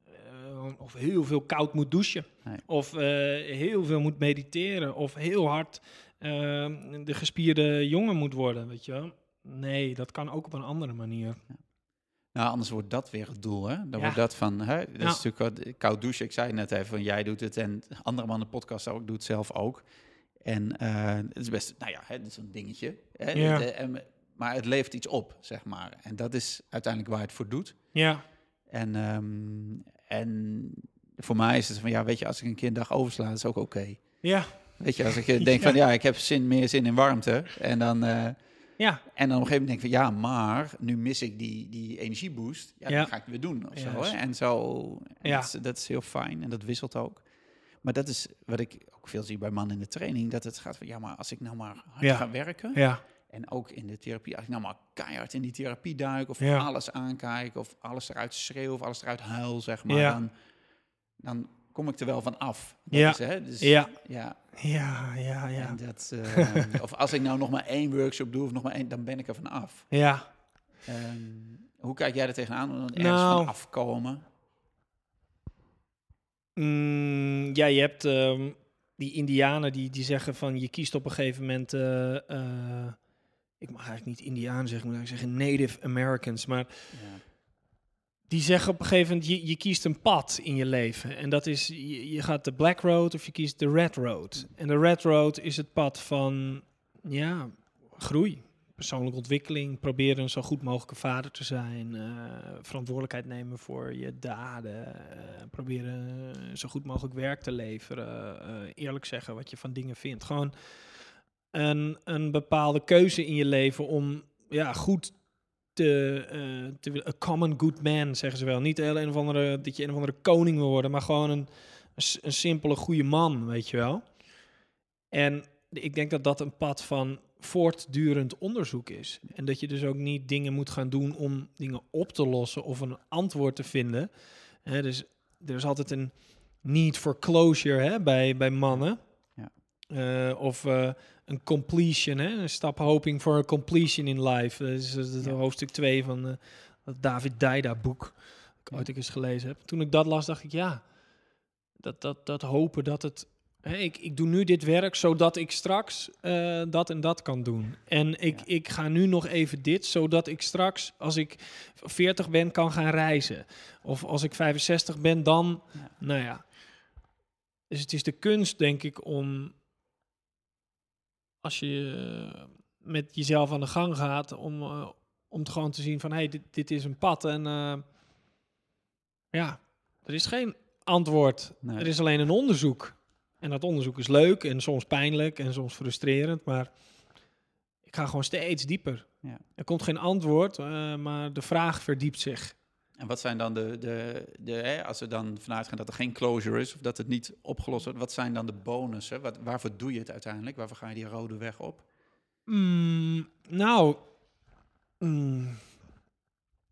eh, of heel veel koud moet douchen. Nee. Of eh, heel veel moet mediteren. Of heel hard de gespierde jongen moet worden, weet je wel. Nee, dat kan ook op een andere manier. nou, anders wordt dat weer het doel, hè? Dan Ja. wordt dat van, hè? Dat Ja. is natuurlijk wat, koud douchen. Ik zei net even, van jij doet het en andere mannen podcast ook, doet het zelf ook. En eh, het is best, nou ja, het is een dingetje. Hè? Ja. En- maar het levert iets op, zeg maar. En dat is uiteindelijk waar het voor doet. Ja, En, ehm, en voor mij is het van, ja, weet je, als ik een keer een dag oversla, is ook oké. ja, Weet je, als ik eh, (laughs) denk van, ja, ik heb zin, meer zin in warmte. En dan, eh, ja. en dan op een gegeven moment denk ik van, ja, maar nu mis ik die, die energieboost. Ja, Ja. dan ga ik weer doen of zo. Hè? En zo, en Ja. dat, is, dat is heel fijn en dat wisselt ook. Maar dat is wat ik ook veel zie bij mannen in de training, dat het gaat van, ja, maar als ik nou maar hard Ja. ga werken, Ja, en ook in de therapie, als ik nou maar keihard in die therapie duik, of Ja. alles aankijk, of alles eruit schreeuw, of alles eruit huil, zeg maar, dan, dan kom ik er wel van af. Dat Ja. is, hè, dus, Ja. ja. ja, ja, ja. En dat, eh, (laughs) of als ik nou nog maar één workshop doe, of nog maar één, dan ben ik er van af. Ja, Ehm, hoe kijk jij er tegenaan? om er ergens Nou. van afkomen? Mm, ja, je hebt ehm, die Indianen die, die zeggen van je kiest op een gegeven moment. eh, eh, ik mag eigenlijk niet Indianen zeggen, maar ik zeggen Native Americans. Maar Ja. Die zeggen op een gegeven moment: je, je kiest een pad in je leven. En dat is: je, gaat de Black Road of je kiest de Red Road. En de Red Road is het pad van ja, groei. Persoonlijke ontwikkeling, proberen een zo goed mogelijke vader te zijn, eh, verantwoordelijkheid nemen voor je daden, eh, proberen zo goed mogelijk werk te leveren, eh, eerlijk zeggen wat je van dingen vindt. Gewoon een, een bepaalde keuze in je leven om ja, goed te, eh, te willen- a common good man, zeggen ze wel. Niet heel een of andere, dat je een of andere koning wil worden, maar gewoon een, een, simpele goede man, weet je wel. En ik denk dat dat een pad van voortdurend onderzoek is. En dat je dus ook niet dingen moet gaan doen om dingen op te lossen of een antwoord te vinden. Hè, dus er is altijd een need for closure hè, bij, bij mannen. Ja. Eh, of eh, een completion, hè? een stap hoping for a completion in life. Dat is, Ja. hoofdstuk 2 van dat David Daida boek. Dat ik ooit eens gelezen heb. Toen ik dat las, dacht ik, ja, dat, dat, dat hopen dat het... Hè, ik, ik doe nu dit werk zodat ik straks eh, dat en dat kan doen. En ik, Ja. ik ga nu nog even dit, zodat ik straks, als ik 40 ben, kan gaan reizen. Of als ik 65 ben, dan... Ja. Nou ja. Dus het is de kunst, denk ik, om als je eh, met jezelf aan de gang gaat, om, eh, om te gewoon te zien van, hé, hey, dit, dit is een pad. En eh, ja, er is geen antwoord. Nee. Er is alleen een onderzoek. En dat onderzoek is leuk en soms pijnlijk en soms frustrerend, maar ik ga gewoon steeds dieper. Ja. Er komt geen antwoord, maar de vraag verdiept zich. En wat zijn dan de, de, de hè, als we dan vanuit gaan dat er geen closure is, of dat het niet opgelost wordt, wat zijn dan de bonussen? Wat, waarvoor doe je het uiteindelijk? Waarvoor ga je die rode weg op? Mm, nou, mm,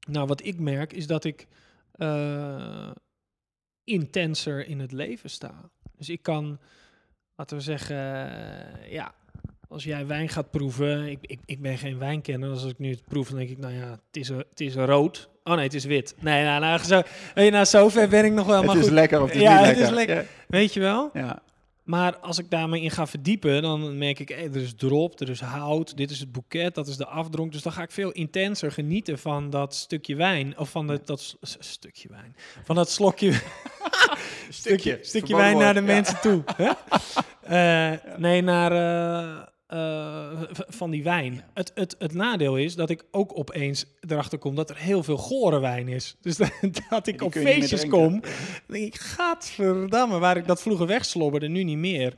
nou, wat ik merk is dat ik eh, intenser in het leven sta. Dus ik kan, laten we zeggen, eh, ja, als jij wijn gaat proeven, ik, ik, ik ben geen wijnkenner, dus als ik nu het proef, dan denk ik, nou ja, het is, het is rood. Oh nee, het is wit. Nee, nou, nou, zo, weet je, nou zover ben ik nog wel, maar goed, lekker of het is Ja, niet het is lekker. Ja. weet je wel? Ja. Maar als ik daarmee in ga verdiepen, dan merk ik, hey, er is drop, er is hout, dit is het boeket, dat is de afdronk. Dus dan ga ik veel intenser genieten van dat stukje wijn, of van dat, dat stukje wijn, van dat slokje, (laughs) stukje, stukje wijn naar de mensen toe. Hè? (laughs) Eh, Nee, naar eh, eh, van die wijn. Ja. Het, het, het nadeel is dat ik ook opeens erachter kom dat er heel veel gore wijn is. (laughs) Dus dat, dat ik op feestjes kom, dan denk ik, gadverdamme, waar ik dat vroeger wegslobberde, nu niet meer.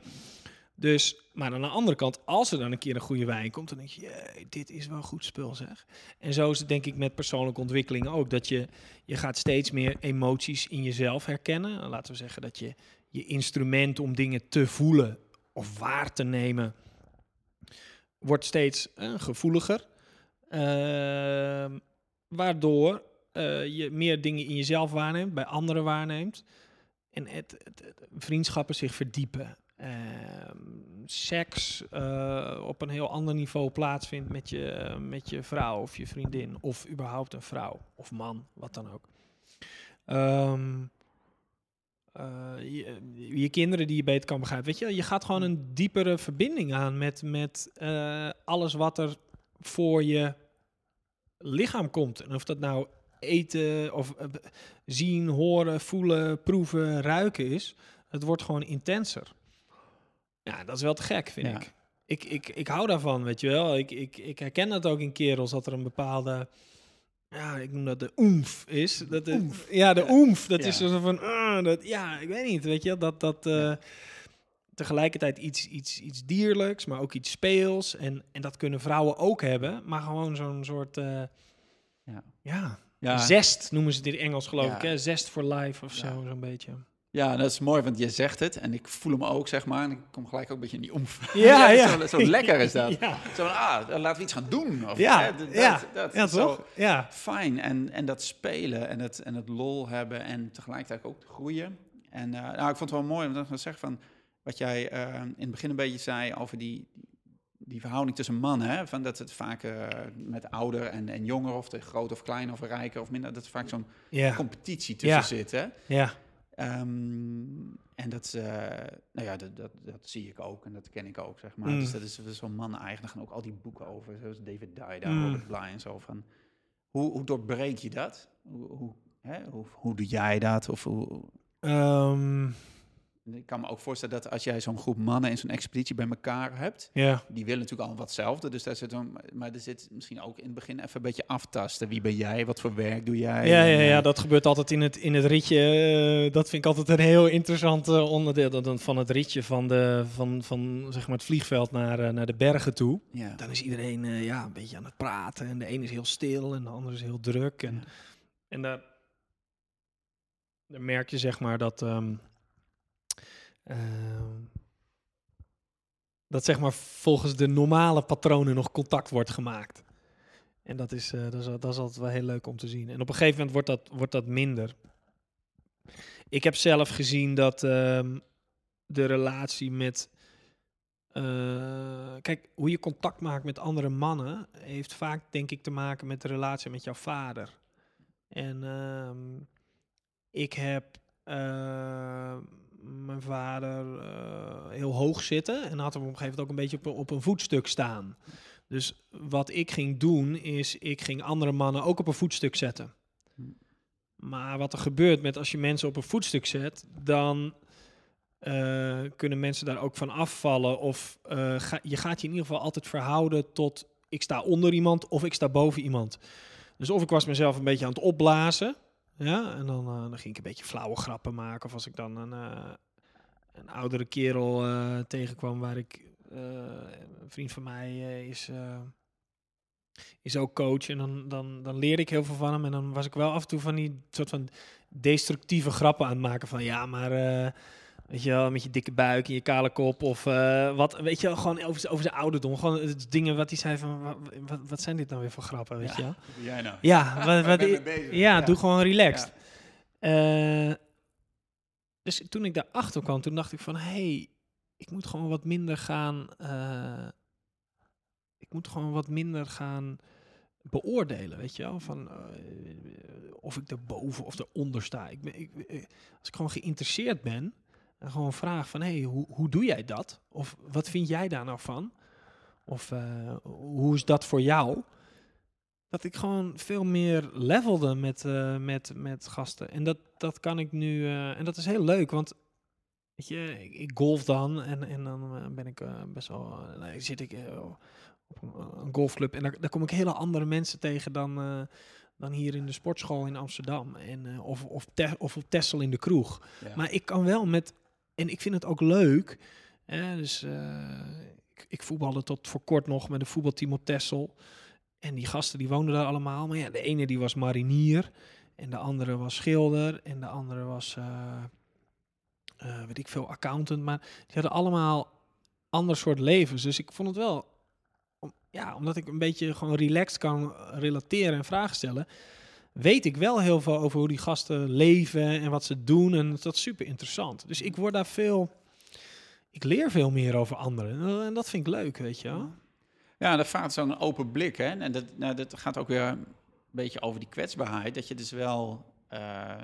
Dus, maar aan de andere kant, als er dan een keer een goede wijn komt, dan denk je, "Jee, dit is wel goed spul zeg. En zo is het denk ik met persoonlijke ontwikkeling ook, dat je, je gaat steeds meer emoties in jezelf herkennen. Laten we zeggen dat je je instrument om dingen te voelen of waar te nemen, wordt steeds eh, gevoeliger. Ehm, waardoor eh, je meer dingen in jezelf waarneemt, bij anderen waarneemt. En vriendschappen zich verdiepen. Ehm, seks eh, op een heel ander niveau plaatsvindt met je, met je vrouw of je vriendin. Of überhaupt een vrouw of man, wat dan ook. Ehm, eh, je, je kinderen die je beter kan begrijpen. Weet je, je gaat gewoon een diepere verbinding aan met, met eh, alles wat er voor je lichaam komt. En of dat nou eten of eh, zien, horen, voelen, proeven, ruiken is. Het wordt gewoon intenser. Ja, dat is wel te gek, vind Ja. ik. Ik, ik. ik hou daarvan, weet je wel. Ik, ik, ik herken dat ook in kerels, dat er een bepaalde... Ja, ik noem dat de oemf is. Dat de, Ja, de oemf. Dat Ja. is zo van... ah, dat, ja, ik weet niet, weet je. Dat, dat eh, Ja. tegelijkertijd iets, iets, iets dierlijks, maar ook iets speels. En, en dat kunnen vrouwen ook hebben. Maar gewoon zo'n soort... eh, Ja. ja, zest noemen ze het in Engels, geloof ik. Hè? Zest for life of zo, zo'n beetje. Ja, dat is mooi, want je zegt het en ik voel hem ook, zeg maar. En ik kom gelijk ook een beetje in die omf. (laughs) Ja, ja. Zo, zo lekker is dat. (laughs) Ja, Zo van, ah, laten we iets gaan doen. Of, Ja, hè, dat, ja, dat, dat ja is zo toch? Ja. Fijn. En, en dat spelen en het, en het lol hebben en tegelijkertijd ook groeien. En uh, nou, ik vond het wel mooi om te zeggen van wat jij uh, in het begin een beetje zei over die, die verhouding tussen mannen. Hè? Van dat het vaak uh, met ouder en, en jonger, of de groot of klein of rijker of minder, dat er vaak zo'n ja. competitie tussen Ja. zit. Hè? ja. Um, en dat, uh, nou ja, dat, dat, dat, zie ik ook en dat ken ik ook, zeg maar. Mm. Dus dat is, is zo'n man eigen. Daar gaan ook al die boeken over, zoals David Dida, Mm. Robert Bly en zo. Van, hoe, hoe doorbreek je dat? Hoe, hoe, hè? Hoe, hoe doe jij dat? Of hoe, Um, ik kan me ook voorstellen dat als jij zo'n groep mannen in zo'n expeditie bij elkaar hebt, ja. die willen natuurlijk allemaal hetzelfde. Dus daar zit een, maar er zit misschien ook in het begin even een beetje aftasten. Wie ben jij? Wat voor werk doe jij? Ja, ja, En, ja, eh, dat gebeurt altijd in het, in het ritje. eh, dat vind ik altijd een heel interessant eh, onderdeel van het ritje van, de, van, van zeg maar het vliegveld naar, naar de bergen toe. ja. Dan is iedereen ja, een beetje aan het praten. En de een is heel stil en de ander is heel druk. En, en daar, daar merk je zeg maar dat... ehm, ehm, dat zeg maar volgens de normale patronen nog contact wordt gemaakt. En dat is, eh, dat, is, dat is altijd wel heel leuk om te zien. En op een gegeven moment wordt dat, wordt dat minder. Ik heb zelf gezien dat ehm, de relatie met. eh, kijk, hoe je contact maakt met andere mannen heeft vaak, denk ik, te maken met de relatie met jouw vader. En ehm, ik heb mijn vader eh, heel hoog zitten en had hem op een gegeven moment ook een beetje op, op een voetstuk staan. Dus wat ik ging doen, is ik ging andere mannen ook op een voetstuk zetten. Maar wat er gebeurt met als je mensen op een voetstuk zet, dan eh, kunnen mensen daar ook van afvallen. Of eh, je gaat je in ieder geval altijd verhouden tot ik sta onder iemand of ik sta boven iemand. Dus of ik was mezelf een beetje aan het opblazen. Ja, en dan, eh, dan ging ik een beetje flauwe grappen maken. Of als ik dan een, eh, een oudere kerel eh, tegenkwam waar ik... een vriend van mij is, is ook coach. En dan, dan, dan leerde ik heel veel van hem. En dan was ik wel af en toe van die soort van destructieve grappen aan het maken. Van ja, maar... eh, Weet je wel, met je dikke buik en je kale kop. Of eh, wat, weet je wel, gewoon over, over zijn ouderdom. Gewoon het dingen wat hij zei van, wa- wat, wat zijn dit nou weer voor grappen, weet je wel? Jij nou? Ja, (laughs) wat, wat, ja, Ja. doe gewoon relaxed. Eh, dus toen ik daarachter kwam, toen dacht ik van, hé, hey, ik moet gewoon wat minder gaan, eh, ik moet gewoon wat minder gaan beoordelen, weet je wel? Van, eh, of ik erboven of eronder sta. Ik ben, ik, eh, als ik gewoon geïnteresseerd ben, En gewoon vraag van, hé, hey, hoe, hoe doe jij dat? Of wat vind jij daar nou van? Of eh, hoe is dat voor jou? Dat ik gewoon veel meer levelde met, eh, met, met gasten. En dat, dat kan ik nu, eh, en dat is heel leuk, want weet je, ik, ik golf dan en, en dan ben ik best wel, dan zit ik op een, een, golfclub en daar, daar kom ik hele andere mensen tegen dan dan hier in de sportschool in Amsterdam. En, of, of, te, of op Tessel in de kroeg. Maar ik kan wel met. En ik vind het ook leuk. Dus uh, ik, ik voetbalde tot voor kort nog met een voetbalteam op Tessel. En die gasten die woonden daar allemaal. Maar ja, de ene die was marinier. En de andere was schilder. En de andere was, uh, weet ik veel, accountant. Maar die hadden allemaal ander soort levens. Dus ik vond het wel ja, omdat ik een beetje gewoon relaxed kan relateren en vragen stellen, weet ik wel heel veel over hoe die gasten leven en wat ze doen. En dat is super interessant. Dus ik word daar veel, ik leer veel meer over anderen. En dat vind ik leuk, weet je wel. Ja, dat vraagt zo'n open blik. Hè? En dat, nou, dat gaat ook weer een beetje over die kwetsbaarheid. Dat je dus wel uh,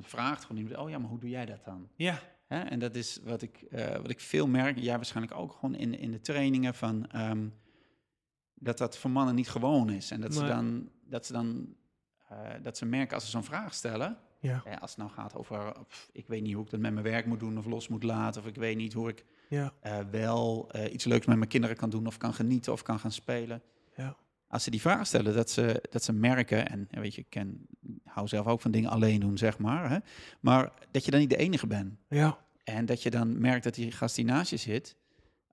vraagt gewoon oh ja, maar hoe doe jij dat dan? Ja. Hè? En dat is wat ik, uh, wat ik veel merk. Jij waarschijnlijk ook gewoon in, in de trainingen van... Um, dat dat voor mannen niet gewoon is. En dat ze dan, dat ze dan uh, dat ze merken als ze zo'n vraag stellen. Ja. ja. als het nou gaat over, ik weet niet hoe ik dat met mijn werk moet doen of los moet laten. Of ik weet niet hoe ik ja. uh, wel iets leuks met mijn kinderen kan doen of kan genieten of kan gaan spelen. Ja. Als ze die vraag stellen, dat ze, dat ze merken, en weet je, ik ken, hou zelf ook van dingen alleen doen, zeg maar. Hè, maar dat je dan niet de enige bent. Ja. En dat je dan merkt dat die gast die naast je zit,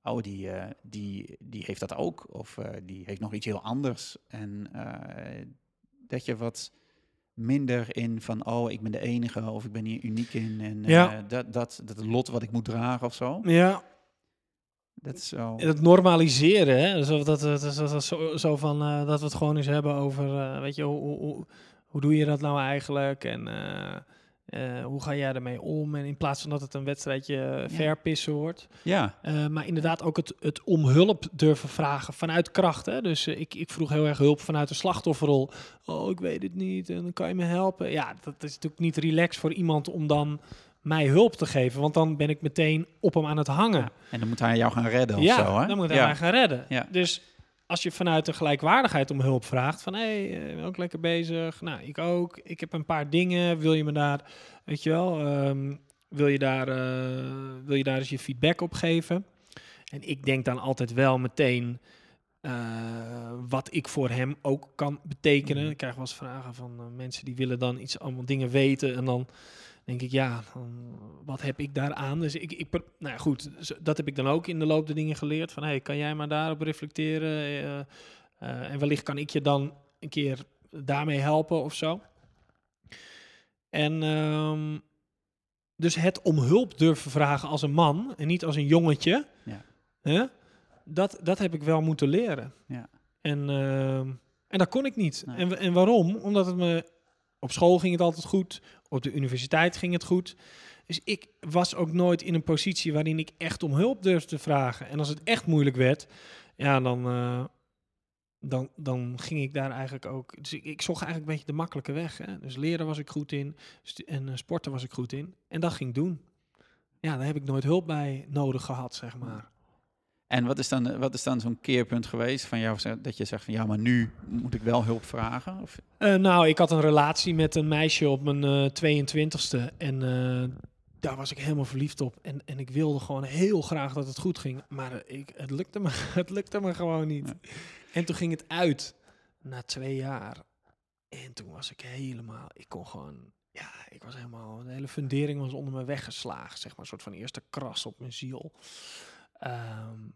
oh, die, uh, die, die heeft dat ook. Of uh, die heeft nog iets heel anders. En uh, dat je wat minder in van, oh, ik ben de enige of ik ben hier uniek in. En ja. dat, dat, dat lot wat ik moet dragen of zo. Ja. Dat is zo. Het normaliseren, hè? Zo, dat, dat, dat, dat, zo, zo van dat we het gewoon eens hebben over, weet je, hoe, hoe, hoe doe je dat nou eigenlijk? En uh, hoe ga jij ermee om? En in plaats van dat het een wedstrijdje verpissen wordt. Ja. Uh, maar inderdaad ook het, het om hulp durven vragen vanuit kracht. Hè? Dus uh, ik, ik vroeg heel erg hulp vanuit de slachtofferrol. Oh, ik weet het niet en dan kan je me helpen. Ja, dat is natuurlijk niet relaxed voor iemand om dan mij hulp te geven. Want dan ben ik meteen op hem aan het hangen. Ja. En dan moet hij jou gaan redden ja, of zo, hè? dan moet hij mij gaan redden. Ja. Dus als je vanuit de gelijkwaardigheid om hulp vraagt, van hé, hey, ben ook lekker bezig. Nou, ik ook. Ik heb een paar dingen. Wil je me daar, weet je wel, um, wil, je daar, uh, wil je daar eens je feedback op geven? En ik denk dan altijd wel meteen uh, wat ik voor hem ook kan betekenen. Ik krijg wel eens vragen van uh, mensen die willen dan iets allemaal dingen weten en dan denk ik, ja, wat heb ik daaraan? Dus ik, ik, nou ja, goed, dat heb ik dan ook in de loop der dingen geleerd. Van, hey, kan jij maar daarop reflecteren? Uh, uh, en wellicht kan ik je dan een keer daarmee helpen of zo. En um, dus het om hulp durven vragen als een man en niet als een jongetje, ja. hè, dat, dat heb ik wel moeten leren. Ja. En, uh, en dat kon ik niet. Nee. En, en waarom? Omdat het me op school ging het altijd goed. Op de universiteit ging het goed. Dus ik was ook nooit in een positie waarin ik echt om hulp durfde te vragen. En als het echt moeilijk werd, ja, dan, uh, dan, dan ging ik daar eigenlijk ook. Dus ik, zocht eigenlijk een beetje de makkelijke weg. Hè? Dus leren was ik goed in en uh, sporten was ik goed in. En dat ging doen. Ja, daar heb ik nooit hulp bij nodig gehad, zeg maar. En wat is dan, wat is dan zo'n keerpunt geweest van jou, dat je zegt van ja, maar nu moet ik wel hulp vragen? Of? Uh, nou, ik had een relatie met een meisje op mijn uh, 22e en uh, daar was ik helemaal verliefd op. En, en ik wilde gewoon heel graag dat het goed ging, maar ik, het, lukte me, (laughs) het lukte me gewoon niet. Ja. En toen ging het uit na twee jaar. En toen was ik helemaal, ik kon gewoon ja, ik was helemaal, de hele fundering was onder me weggeslagen, zeg maar, een soort van eerste kras op mijn ziel. Um,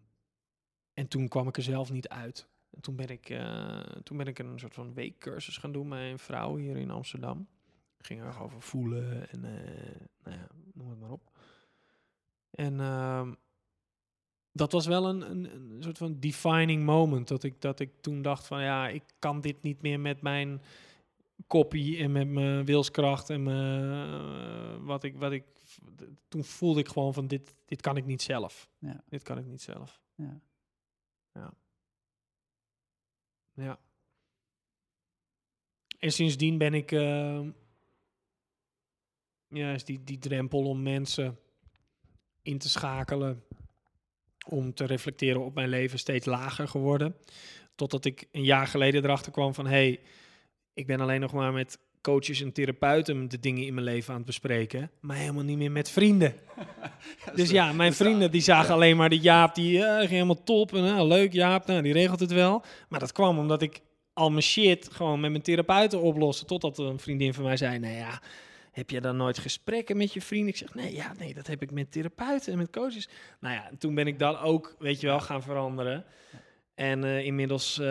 en toen kwam ik er zelf niet uit. En toen ben ik, uh, toen ben ik een soort van weekcursus gaan doen met een vrouw hier in Amsterdam. Ging erg over voelen en uh, nou ja, noem het maar op. En uh, dat was wel een, een, een, soort van defining moment. Dat ik, dat ik toen dacht van ja, ik kan dit niet meer met mijn kopie en met mijn wilskracht en mijn, uh, wat ik, wat ik. Toen voelde ik gewoon van dit, dit kan ik niet zelf. Ja. Dit kan ik niet zelf. Ja. Ja. Ja. En sindsdien ben ik. Uh, ja, is die, die drempel om mensen in te schakelen om te reflecteren op mijn leven steeds lager geworden. Totdat ik een jaar geleden erachter kwam van... hey, ik ben alleen nog maar met coaches en therapeuten de dingen in mijn leven aan het bespreken, maar helemaal niet meer met vrienden. (laughs) dus ja, mijn vrienden die zagen alleen maar de Jaap, die uh, ging helemaal top en uh, leuk Jaap, nou, die regelt het wel. Maar dat kwam omdat ik al mijn shit gewoon met mijn therapeuten oplossen, totdat een vriendin van mij zei, nou ja, heb je dan nooit gesprekken met je vrienden? Ik zeg, nee, ja, nee, dat heb ik met therapeuten en met coaches. Nou ja, toen ben ik dat ook, weet je wel, gaan veranderen. En uh, inmiddels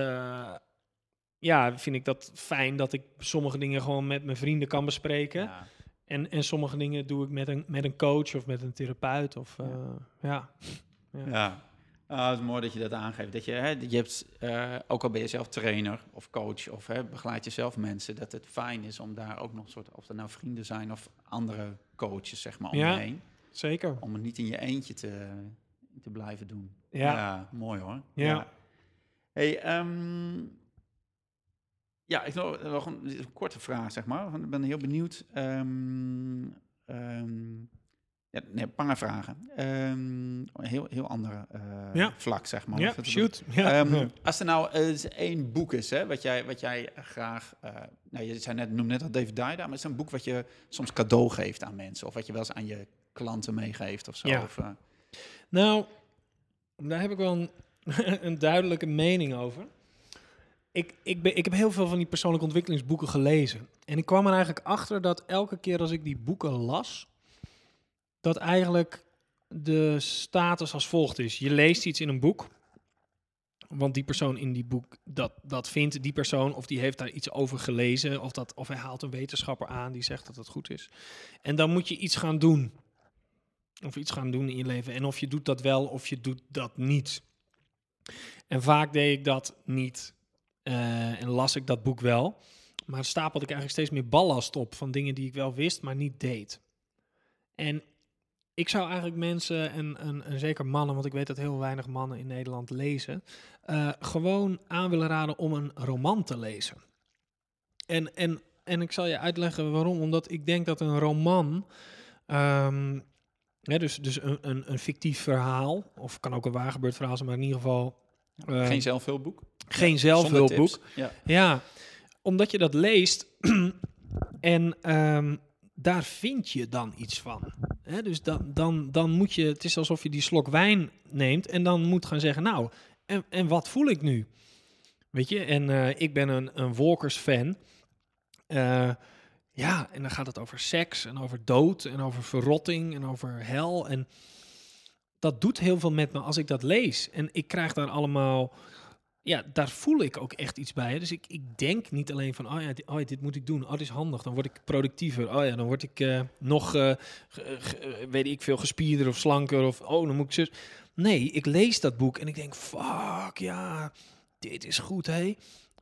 ja, vind ik dat fijn dat ik sommige dingen gewoon met mijn vrienden kan bespreken. Ja. En, en sommige dingen doe ik met een, met een coach of met een therapeut. Of, uh, ja. ja. ja. Ah, het is mooi dat je dat aangeeft. Dat je, hè, je hebt, uh, ook al ben je zelf trainer of coach of hè, begeleid je zelf mensen, dat het fijn is om daar ook nog een soort, of er nou vrienden zijn of andere coaches, zeg maar, om ja, je heen. Zeker. Om het niet in je eentje te, te blijven doen. Ja. ja mooi hoor. Ja. ja. Hey, um, ja, ik nog, nog een, een, korte vraag, zeg maar. Ik ben heel benieuwd. Um, um, ja, nee, een paar vragen. Um, heel, heel andere uh, ja. vlak, zeg maar. Ja, shoot. Ja. als er nou uh, één boek is, hè, wat, jij, wat jij graag... Uh, nou, je zei net, noem net al David Dida, maar het is een boek wat je soms cadeau geeft aan mensen. Of wat je wel eens aan je klanten meegeeft of zo. Ja. Of, nou, daar heb ik wel een, (laughs) een duidelijke mening over ik, ik, ik heb heel veel van die persoonlijke ontwikkelingsboeken gelezen. En ik kwam er eigenlijk achter dat elke keer als ik die boeken las, dat eigenlijk de status als volgt is. Je leest iets in een boek, want die persoon in die boek, dat, dat vindt die persoon, of die heeft daar iets over gelezen, of, dat, of hij haalt een wetenschapper aan die zegt dat het goed is. En dan moet je iets gaan doen. Of iets gaan doen in je leven. En of je doet dat wel, of je doet dat niet. En vaak deed ik dat niet. Uh, en las ik dat boek wel. Maar stapelde ik eigenlijk steeds meer ballast op van dingen die ik wel wist, maar niet deed. En ik zou eigenlijk mensen, en, en, zeker mannen, want ik weet dat heel weinig mannen in Nederland lezen, uh, gewoon aan willen raden om een roman te lezen. En, en, en ik zal je uitleggen waarom. Omdat ik denk dat een roman, um, hè, dus, dus een, een, een fictief verhaal, of kan ook een waargebeurd verhaal zijn, maar in ieder geval uh, Geen zelfhulpboek? Geen zelfhulpboek. Ja. ja, omdat je dat leest (clears throat) en um, daar vind je dan iets van. Dus dan, dan, dan moet je, het is alsof je die slok wijn neemt en dan moet gaan zeggen, nou, en, en wat voel ik nu? Weet je, en uh, ik ben een, een Walkers-fan. Uh, ja, en dan gaat het over seks en over dood en over verrotting en over hel. En dat doet heel veel met me als ik dat lees. En ik krijg daar allemaal ja, daar voel ik ook echt iets bij. Dus ik, ik denk niet alleen van, oh ja, dit, oh ja, dit moet ik doen. Oh, dit is handig. Dan word ik productiever. Oh ja, dan word ik uh, nog, uh, weet ik veel, gespierder of slanker. Of, oh, dan moet ik zus. Nee, ik lees dat boek en ik denk, fuck, ja, dit is goed, hé.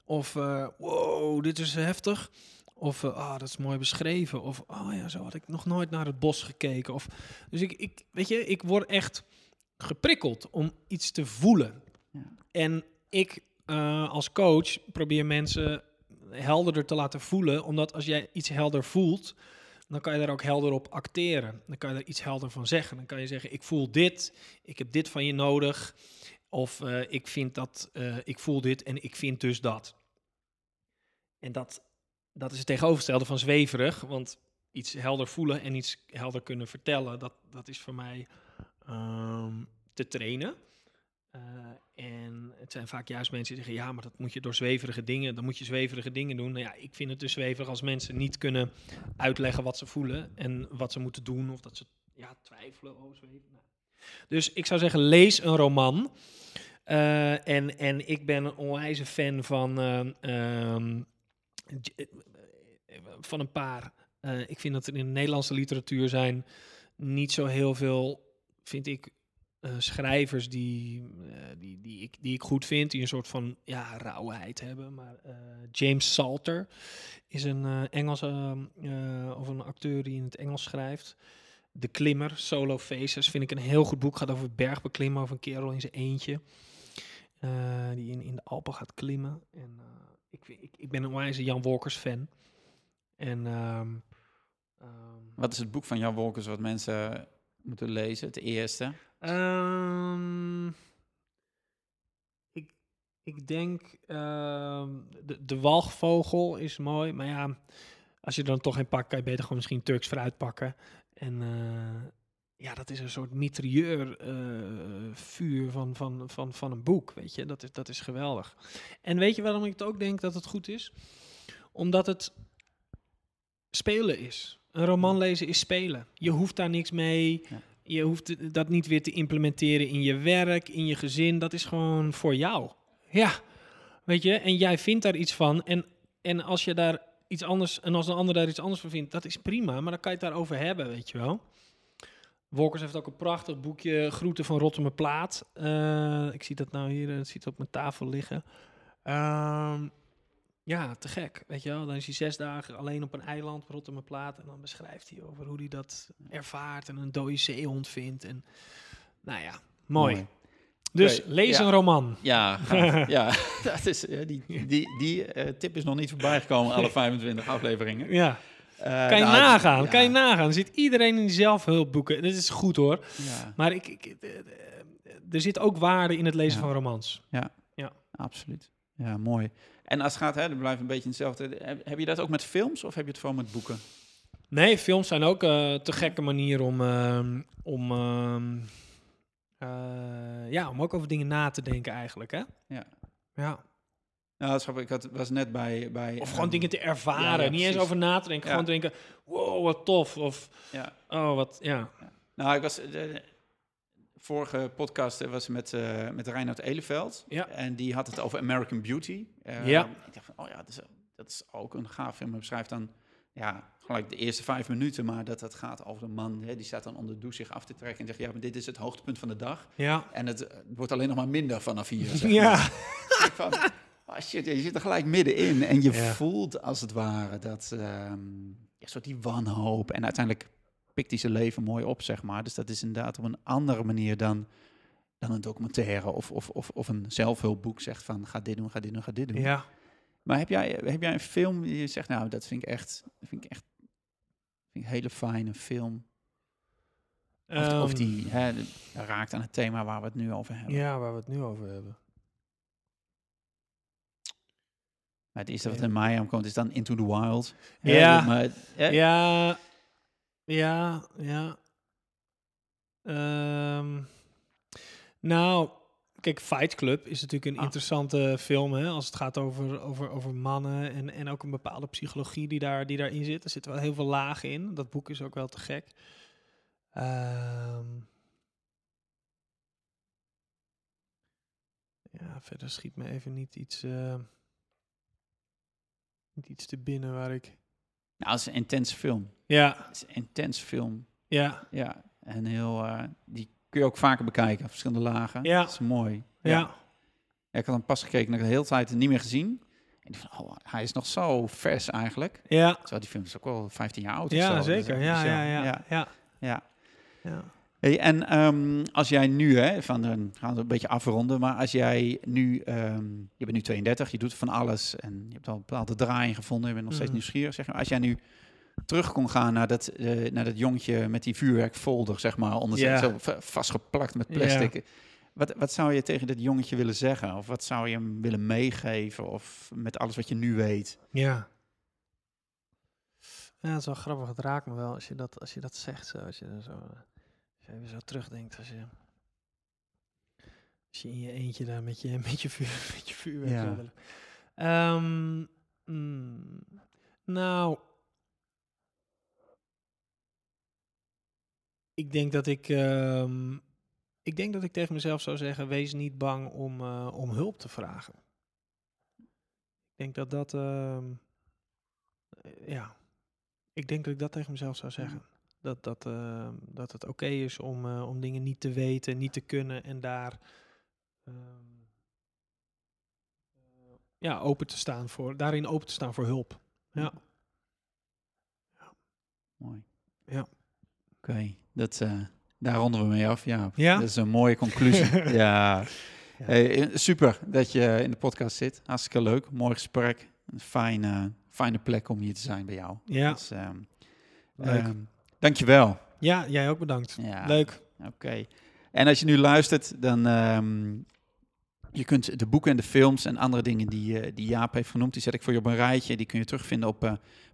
Of, uh, wow, dit is heftig. Of, ah, oh, dat is mooi beschreven. Of, oh ja, zo had ik nog nooit naar het bos gekeken. Of, dus ik, ik, weet je, ik word echt geprikkeld om iets te voelen. Ja. En ik uh, als coach probeer mensen helderder te laten voelen. Omdat als jij iets helder voelt, dan kan je daar ook helder op acteren. Dan kan je er iets helder van zeggen. Dan kan je zeggen, ik voel dit, ik heb dit van je nodig. Of uh, ik vind dat, uh, ik voel dit en ik vind dus dat. En dat, dat is het tegenovergestelde van zweverig. Want iets helder voelen en iets helder kunnen vertellen, dat, dat is voor mij um, te trainen. Uh, en het zijn vaak juist mensen die zeggen, ja, maar dat moet je door zweverige dingen, dan moet je zweverige dingen doen. Nou ja, ik vind het dus zweverig als mensen niet kunnen uitleggen wat ze voelen en wat ze moeten doen, of dat ze ja, twijfelen over zweven. Nou. Dus ik zou zeggen, lees een roman. Uh, en, en ik ben een onwijze fan van, uh, um, van een paar. ik vind dat er in de Nederlandse literatuur zijn niet zo heel veel, vind ik, uh, schrijvers die, uh, die, die, ik, die ik goed vind, die een soort van ja, rauwheid hebben. Maar uh, James Salter is een Engelse of een acteur die in het Engels schrijft. De Klimmer, Solo Faces, vind ik een heel goed boek. Gaat over bergbeklimmen, over een kerel in zijn eentje. die in, in de Alpen gaat klimmen. En ik, ik, ik ben een wijze Jan Walkers fan. En, um, um, wat is het boek van Jan Wolkers wat mensen moeten lezen? Het eerste? Ehm, ik, ik denk, ehm, de, de walgvogel is mooi, maar ja, als je dan toch geen pakt, kan je beter gewoon misschien Turks fruit pakken. En eh, ja, dat is een soort mitrailleur eh, vuur van, van, van, van een boek, weet je. Dat is, dat is geweldig. En weet je waarom ik het ook denk dat het goed is? Omdat het spelen is. Een roman lezen is spelen. Je hoeft daar niks mee. Ja. Je hoeft dat niet weer te implementeren in je werk, in je gezin. Dat is gewoon voor jou. Ja, weet je. En jij vindt daar iets van. En, en als je daar iets anders, en als een ander daar iets anders van vindt, dat is prima. Maar dan kan je het daarover hebben, weet je wel. Wolkers heeft ook een prachtig boekje, Groeten van Rotterdam Plaat. Eh, ik zie dat nou hier, eh, het ziet op mijn tafel liggen. Ehm, ja, te gek, weet je wel. Dan is hij zes dagen alleen op een eiland, Rotterdam Plaat. En dan beschrijft hij over hoe hij dat ervaart en een dode zeehond vindt. En nou ja, mooi. Dus lees ja. een roman. Ja, gaaf. (laughs) ja. (laughs) Dat is, eh, die die, die eh, tip is nog niet voorbij gekomen, alle 25 afleveringen. Ja, Eh, kan je nou, het- nagaan, ja, kan je nagaan. Er zit iedereen in die zelfhulpboeken. Dit is goed hoor. Ja, Maar ik, ik, er zit ook waarde in het lezen Ja. van romans. absoluut. Ja, mooi. En als het gaat, hè, dan blijft een beetje hetzelfde. Heb, heb je dat ook met films of heb je het vooral met boeken? Nee, films zijn ook eh te gekke manier om, ehm, om, ehm, eh, ja, om ook over dingen na te denken eigenlijk. Hè? Ja. Ja. Nou, dat is grappig. Ik had, was net bij... bij Of gewoon ehm, dingen te ervaren. ja, ja, Niet eens over na te denken. Ja. Gewoon denken, wow, wat tof. Of, Ja. oh, wat, ja. Nou, ik was... De, de vorige podcast eh, was met, eh met Reinhard Eleveld. Ja. En die had het over American Beauty. Eh, Ja. Ik dacht van, oh ja, dat is, dat is ook een gaaf film. Hij beschrijft dan... Ja, gelijk de eerste vijf minuten, maar dat het gaat over een man... Hè, die staat dan onder de douche zich af te trekken en zegt... ja, maar dit is het hoogtepunt van de dag. Ja. En het, wordt alleen nog maar minder vanaf hier. zeg (laughs) maar. Ja. Ik van, (laughs) oh shit, ja, je zit er gelijk middenin en je Ja. voelt als het ware dat ehm ja, soort die wanhoop en uiteindelijk pikt hij zijn leven mooi op, zeg maar. Dus dat is inderdaad op een andere manier dan, dan een documentaire of, of, of, of een zelfhulpboek zegt van ga dit doen, ga dit doen, ga dit doen. Ja. Maar heb jij, heb jij een film die je zegt, nou dat vind ik echt, vind ik echt vind ik een hele fijne film. Of, of Ehm, die hè, raakt aan het thema waar we het nu over hebben. Ja, waar we het nu over hebben. Maar het eerste wat Ja. in mij aankomt is dan Into the Wild. Ja. maar, hè, Ja, ja, ja. Ehm, nou, kijk, Fight Club is natuurlijk een Ah. interessante film, hè, als het gaat over, over, over mannen en, en ook een bepaalde psychologie die, daar, die daarin zit. Er zitten wel heel veel lagen in. Dat boek is ook wel te gek. Ehm, ja, verder schiet me even niet iets, eh, niet iets te binnen waar ik... Nou, het is een intense film. Ja, Het is een intense film. ja, Ja, en heel, eh, die kun je ook vaker bekijken, verschillende lagen. Ja. Dat is mooi. ja. Ja, ik had hem pas gekeken en ik de hele tijd niet meer gezien. En ik van, oh, hij is nog zo vers eigenlijk. Ja, Terwijl die film is ook wel 15 jaar oud of ja zo. zeker. Dus, Ja, dus ja, ja, ja. ja. ja. ja. Hey, en ehm, als jij nu, hè, van, gaan we een beetje afronden, maar als jij nu, ehm, je bent nu 32, je doet van alles en je hebt al een bepaalde draai gevonden, je bent nog steeds Mhm. nieuwsgierig, zeg maar. Als jij nu terug kon gaan naar dat, eh, naar dat jongetje met die vuurwerkfolder, zeg maar, onder Ja. zo va- vastgeplakt met plastic. Wat, wat zou je tegen dat jongetje willen zeggen? Of wat zou je hem willen meegeven? Of met alles wat je nu weet? Ja. Ja, het is wel grappig. Het raakt me wel als je dat, als je dat zegt. Zo, als je zo, eh, je even zo terugdenkt. Als je, als je in je eentje daar met je, (laughs) met je, vuur, met je vuurwerk Ja. Ehm, mm, nou, ik denk dat ik, ehm, ik denk dat ik tegen mezelf zou zeggen: wees niet bang om, eh, om hulp te vragen. Ik denk dat dat, ehm, eh, ja, ik denk dat ik dat tegen mezelf zou zeggen. Dat, dat, ehm, dat het oké is om, eh, om dingen niet te weten, niet te kunnen en daar ehm, eh, ja, open te staan voor, daarin open te staan voor hulp. Ja. Mooi. Ja. Oké, dat, eh, daar ronden we mee af. Ja, Ja? dat is een mooie conclusie. (laughs) ja. Ja. Hey, super dat je in de podcast zit. Hartstikke leuk. Mooi gesprek. Een fijne, fijne plek om hier te zijn bij jou. Ja, Dus, ehm, leuk. Dankjewel. Ja, jij ook bedankt. Ja. Leuk. Oké. En als je nu luistert, dan ehm, je kunt de boeken en de films en andere dingen die, eh, die Jaap heeft genoemd, die zet ik voor je op een rijtje. Die kun je terugvinden op eh,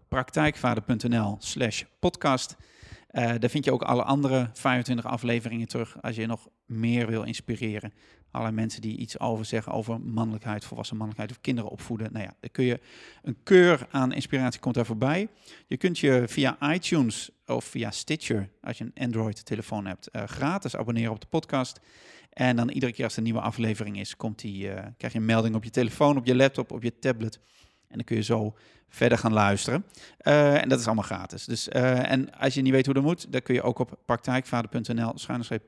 praktijkvader.nl slash podcast. Eh, daar vind je ook alle andere 25 afleveringen terug als je nog meer wil inspireren. Allerlei mensen die iets over zeggen over mannelijkheid, volwassen mannelijkheid of kinderen opvoeden. Nou ja, daar kun je een keur aan inspiratie komt daar voorbij. Je kunt je via iTunes of via Stitcher, als je een Android-telefoon hebt, eh, gratis abonneren op de podcast. En dan iedere keer als er een nieuwe aflevering is, komt die, eh, krijg je een melding op je telefoon, op je laptop, op je tablet. En dan kun je zo verder gaan luisteren. Eh, en dat is allemaal gratis. Dus, en als je niet weet hoe dat moet, dan kun je ook op praktijkvader.nl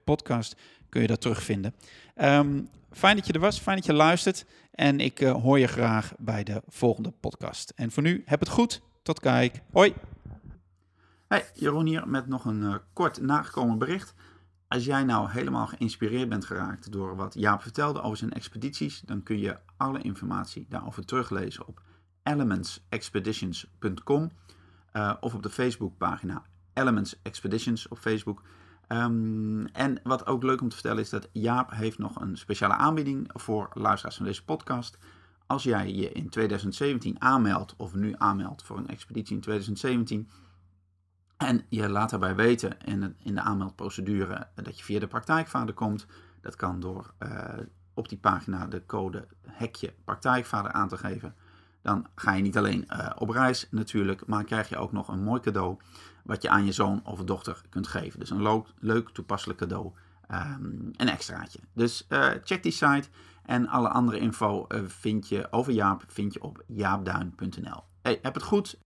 podcast kun je dat terugvinden. Ehm, fijn dat je er was, fijn dat je luistert. En ik hoor je graag bij de volgende podcast. En voor nu, heb het goed. Tot kijk. Hoi. Hey, Jeroen hier met nog een eh, kort nagekomen bericht. Als jij nou helemaal geïnspireerd bent geraakt door wat Jaap vertelde over zijn expedities, dan kun je alle informatie daarover teruglezen op elementsexpeditions.com eh, of op de Facebookpagina Elements Expeditions op Facebook. Ehm, en wat ook leuk om te vertellen is dat Jaap heeft nog een speciale aanbieding voor luisteraars van deze podcast. Als jij je in 2017 aanmeldt of nu aanmeldt voor een expeditie in 2017 en je laat daarbij weten in, in de aanmeldprocedure dat je via de praktijkvader komt, dat kan door eh, op die pagina de code hekje praktijkvader aan te geven. Dan ga je niet alleen eh, op reis natuurlijk, maar krijg je ook nog een mooi cadeau wat je aan je zoon of dochter kunt geven. Dus een leuk, toepasselijk cadeau, ehm, een extraatje. Dus eh, check die site en alle andere info vind je over Jaap vind je op jaapduin.nl. Hey, heb het goed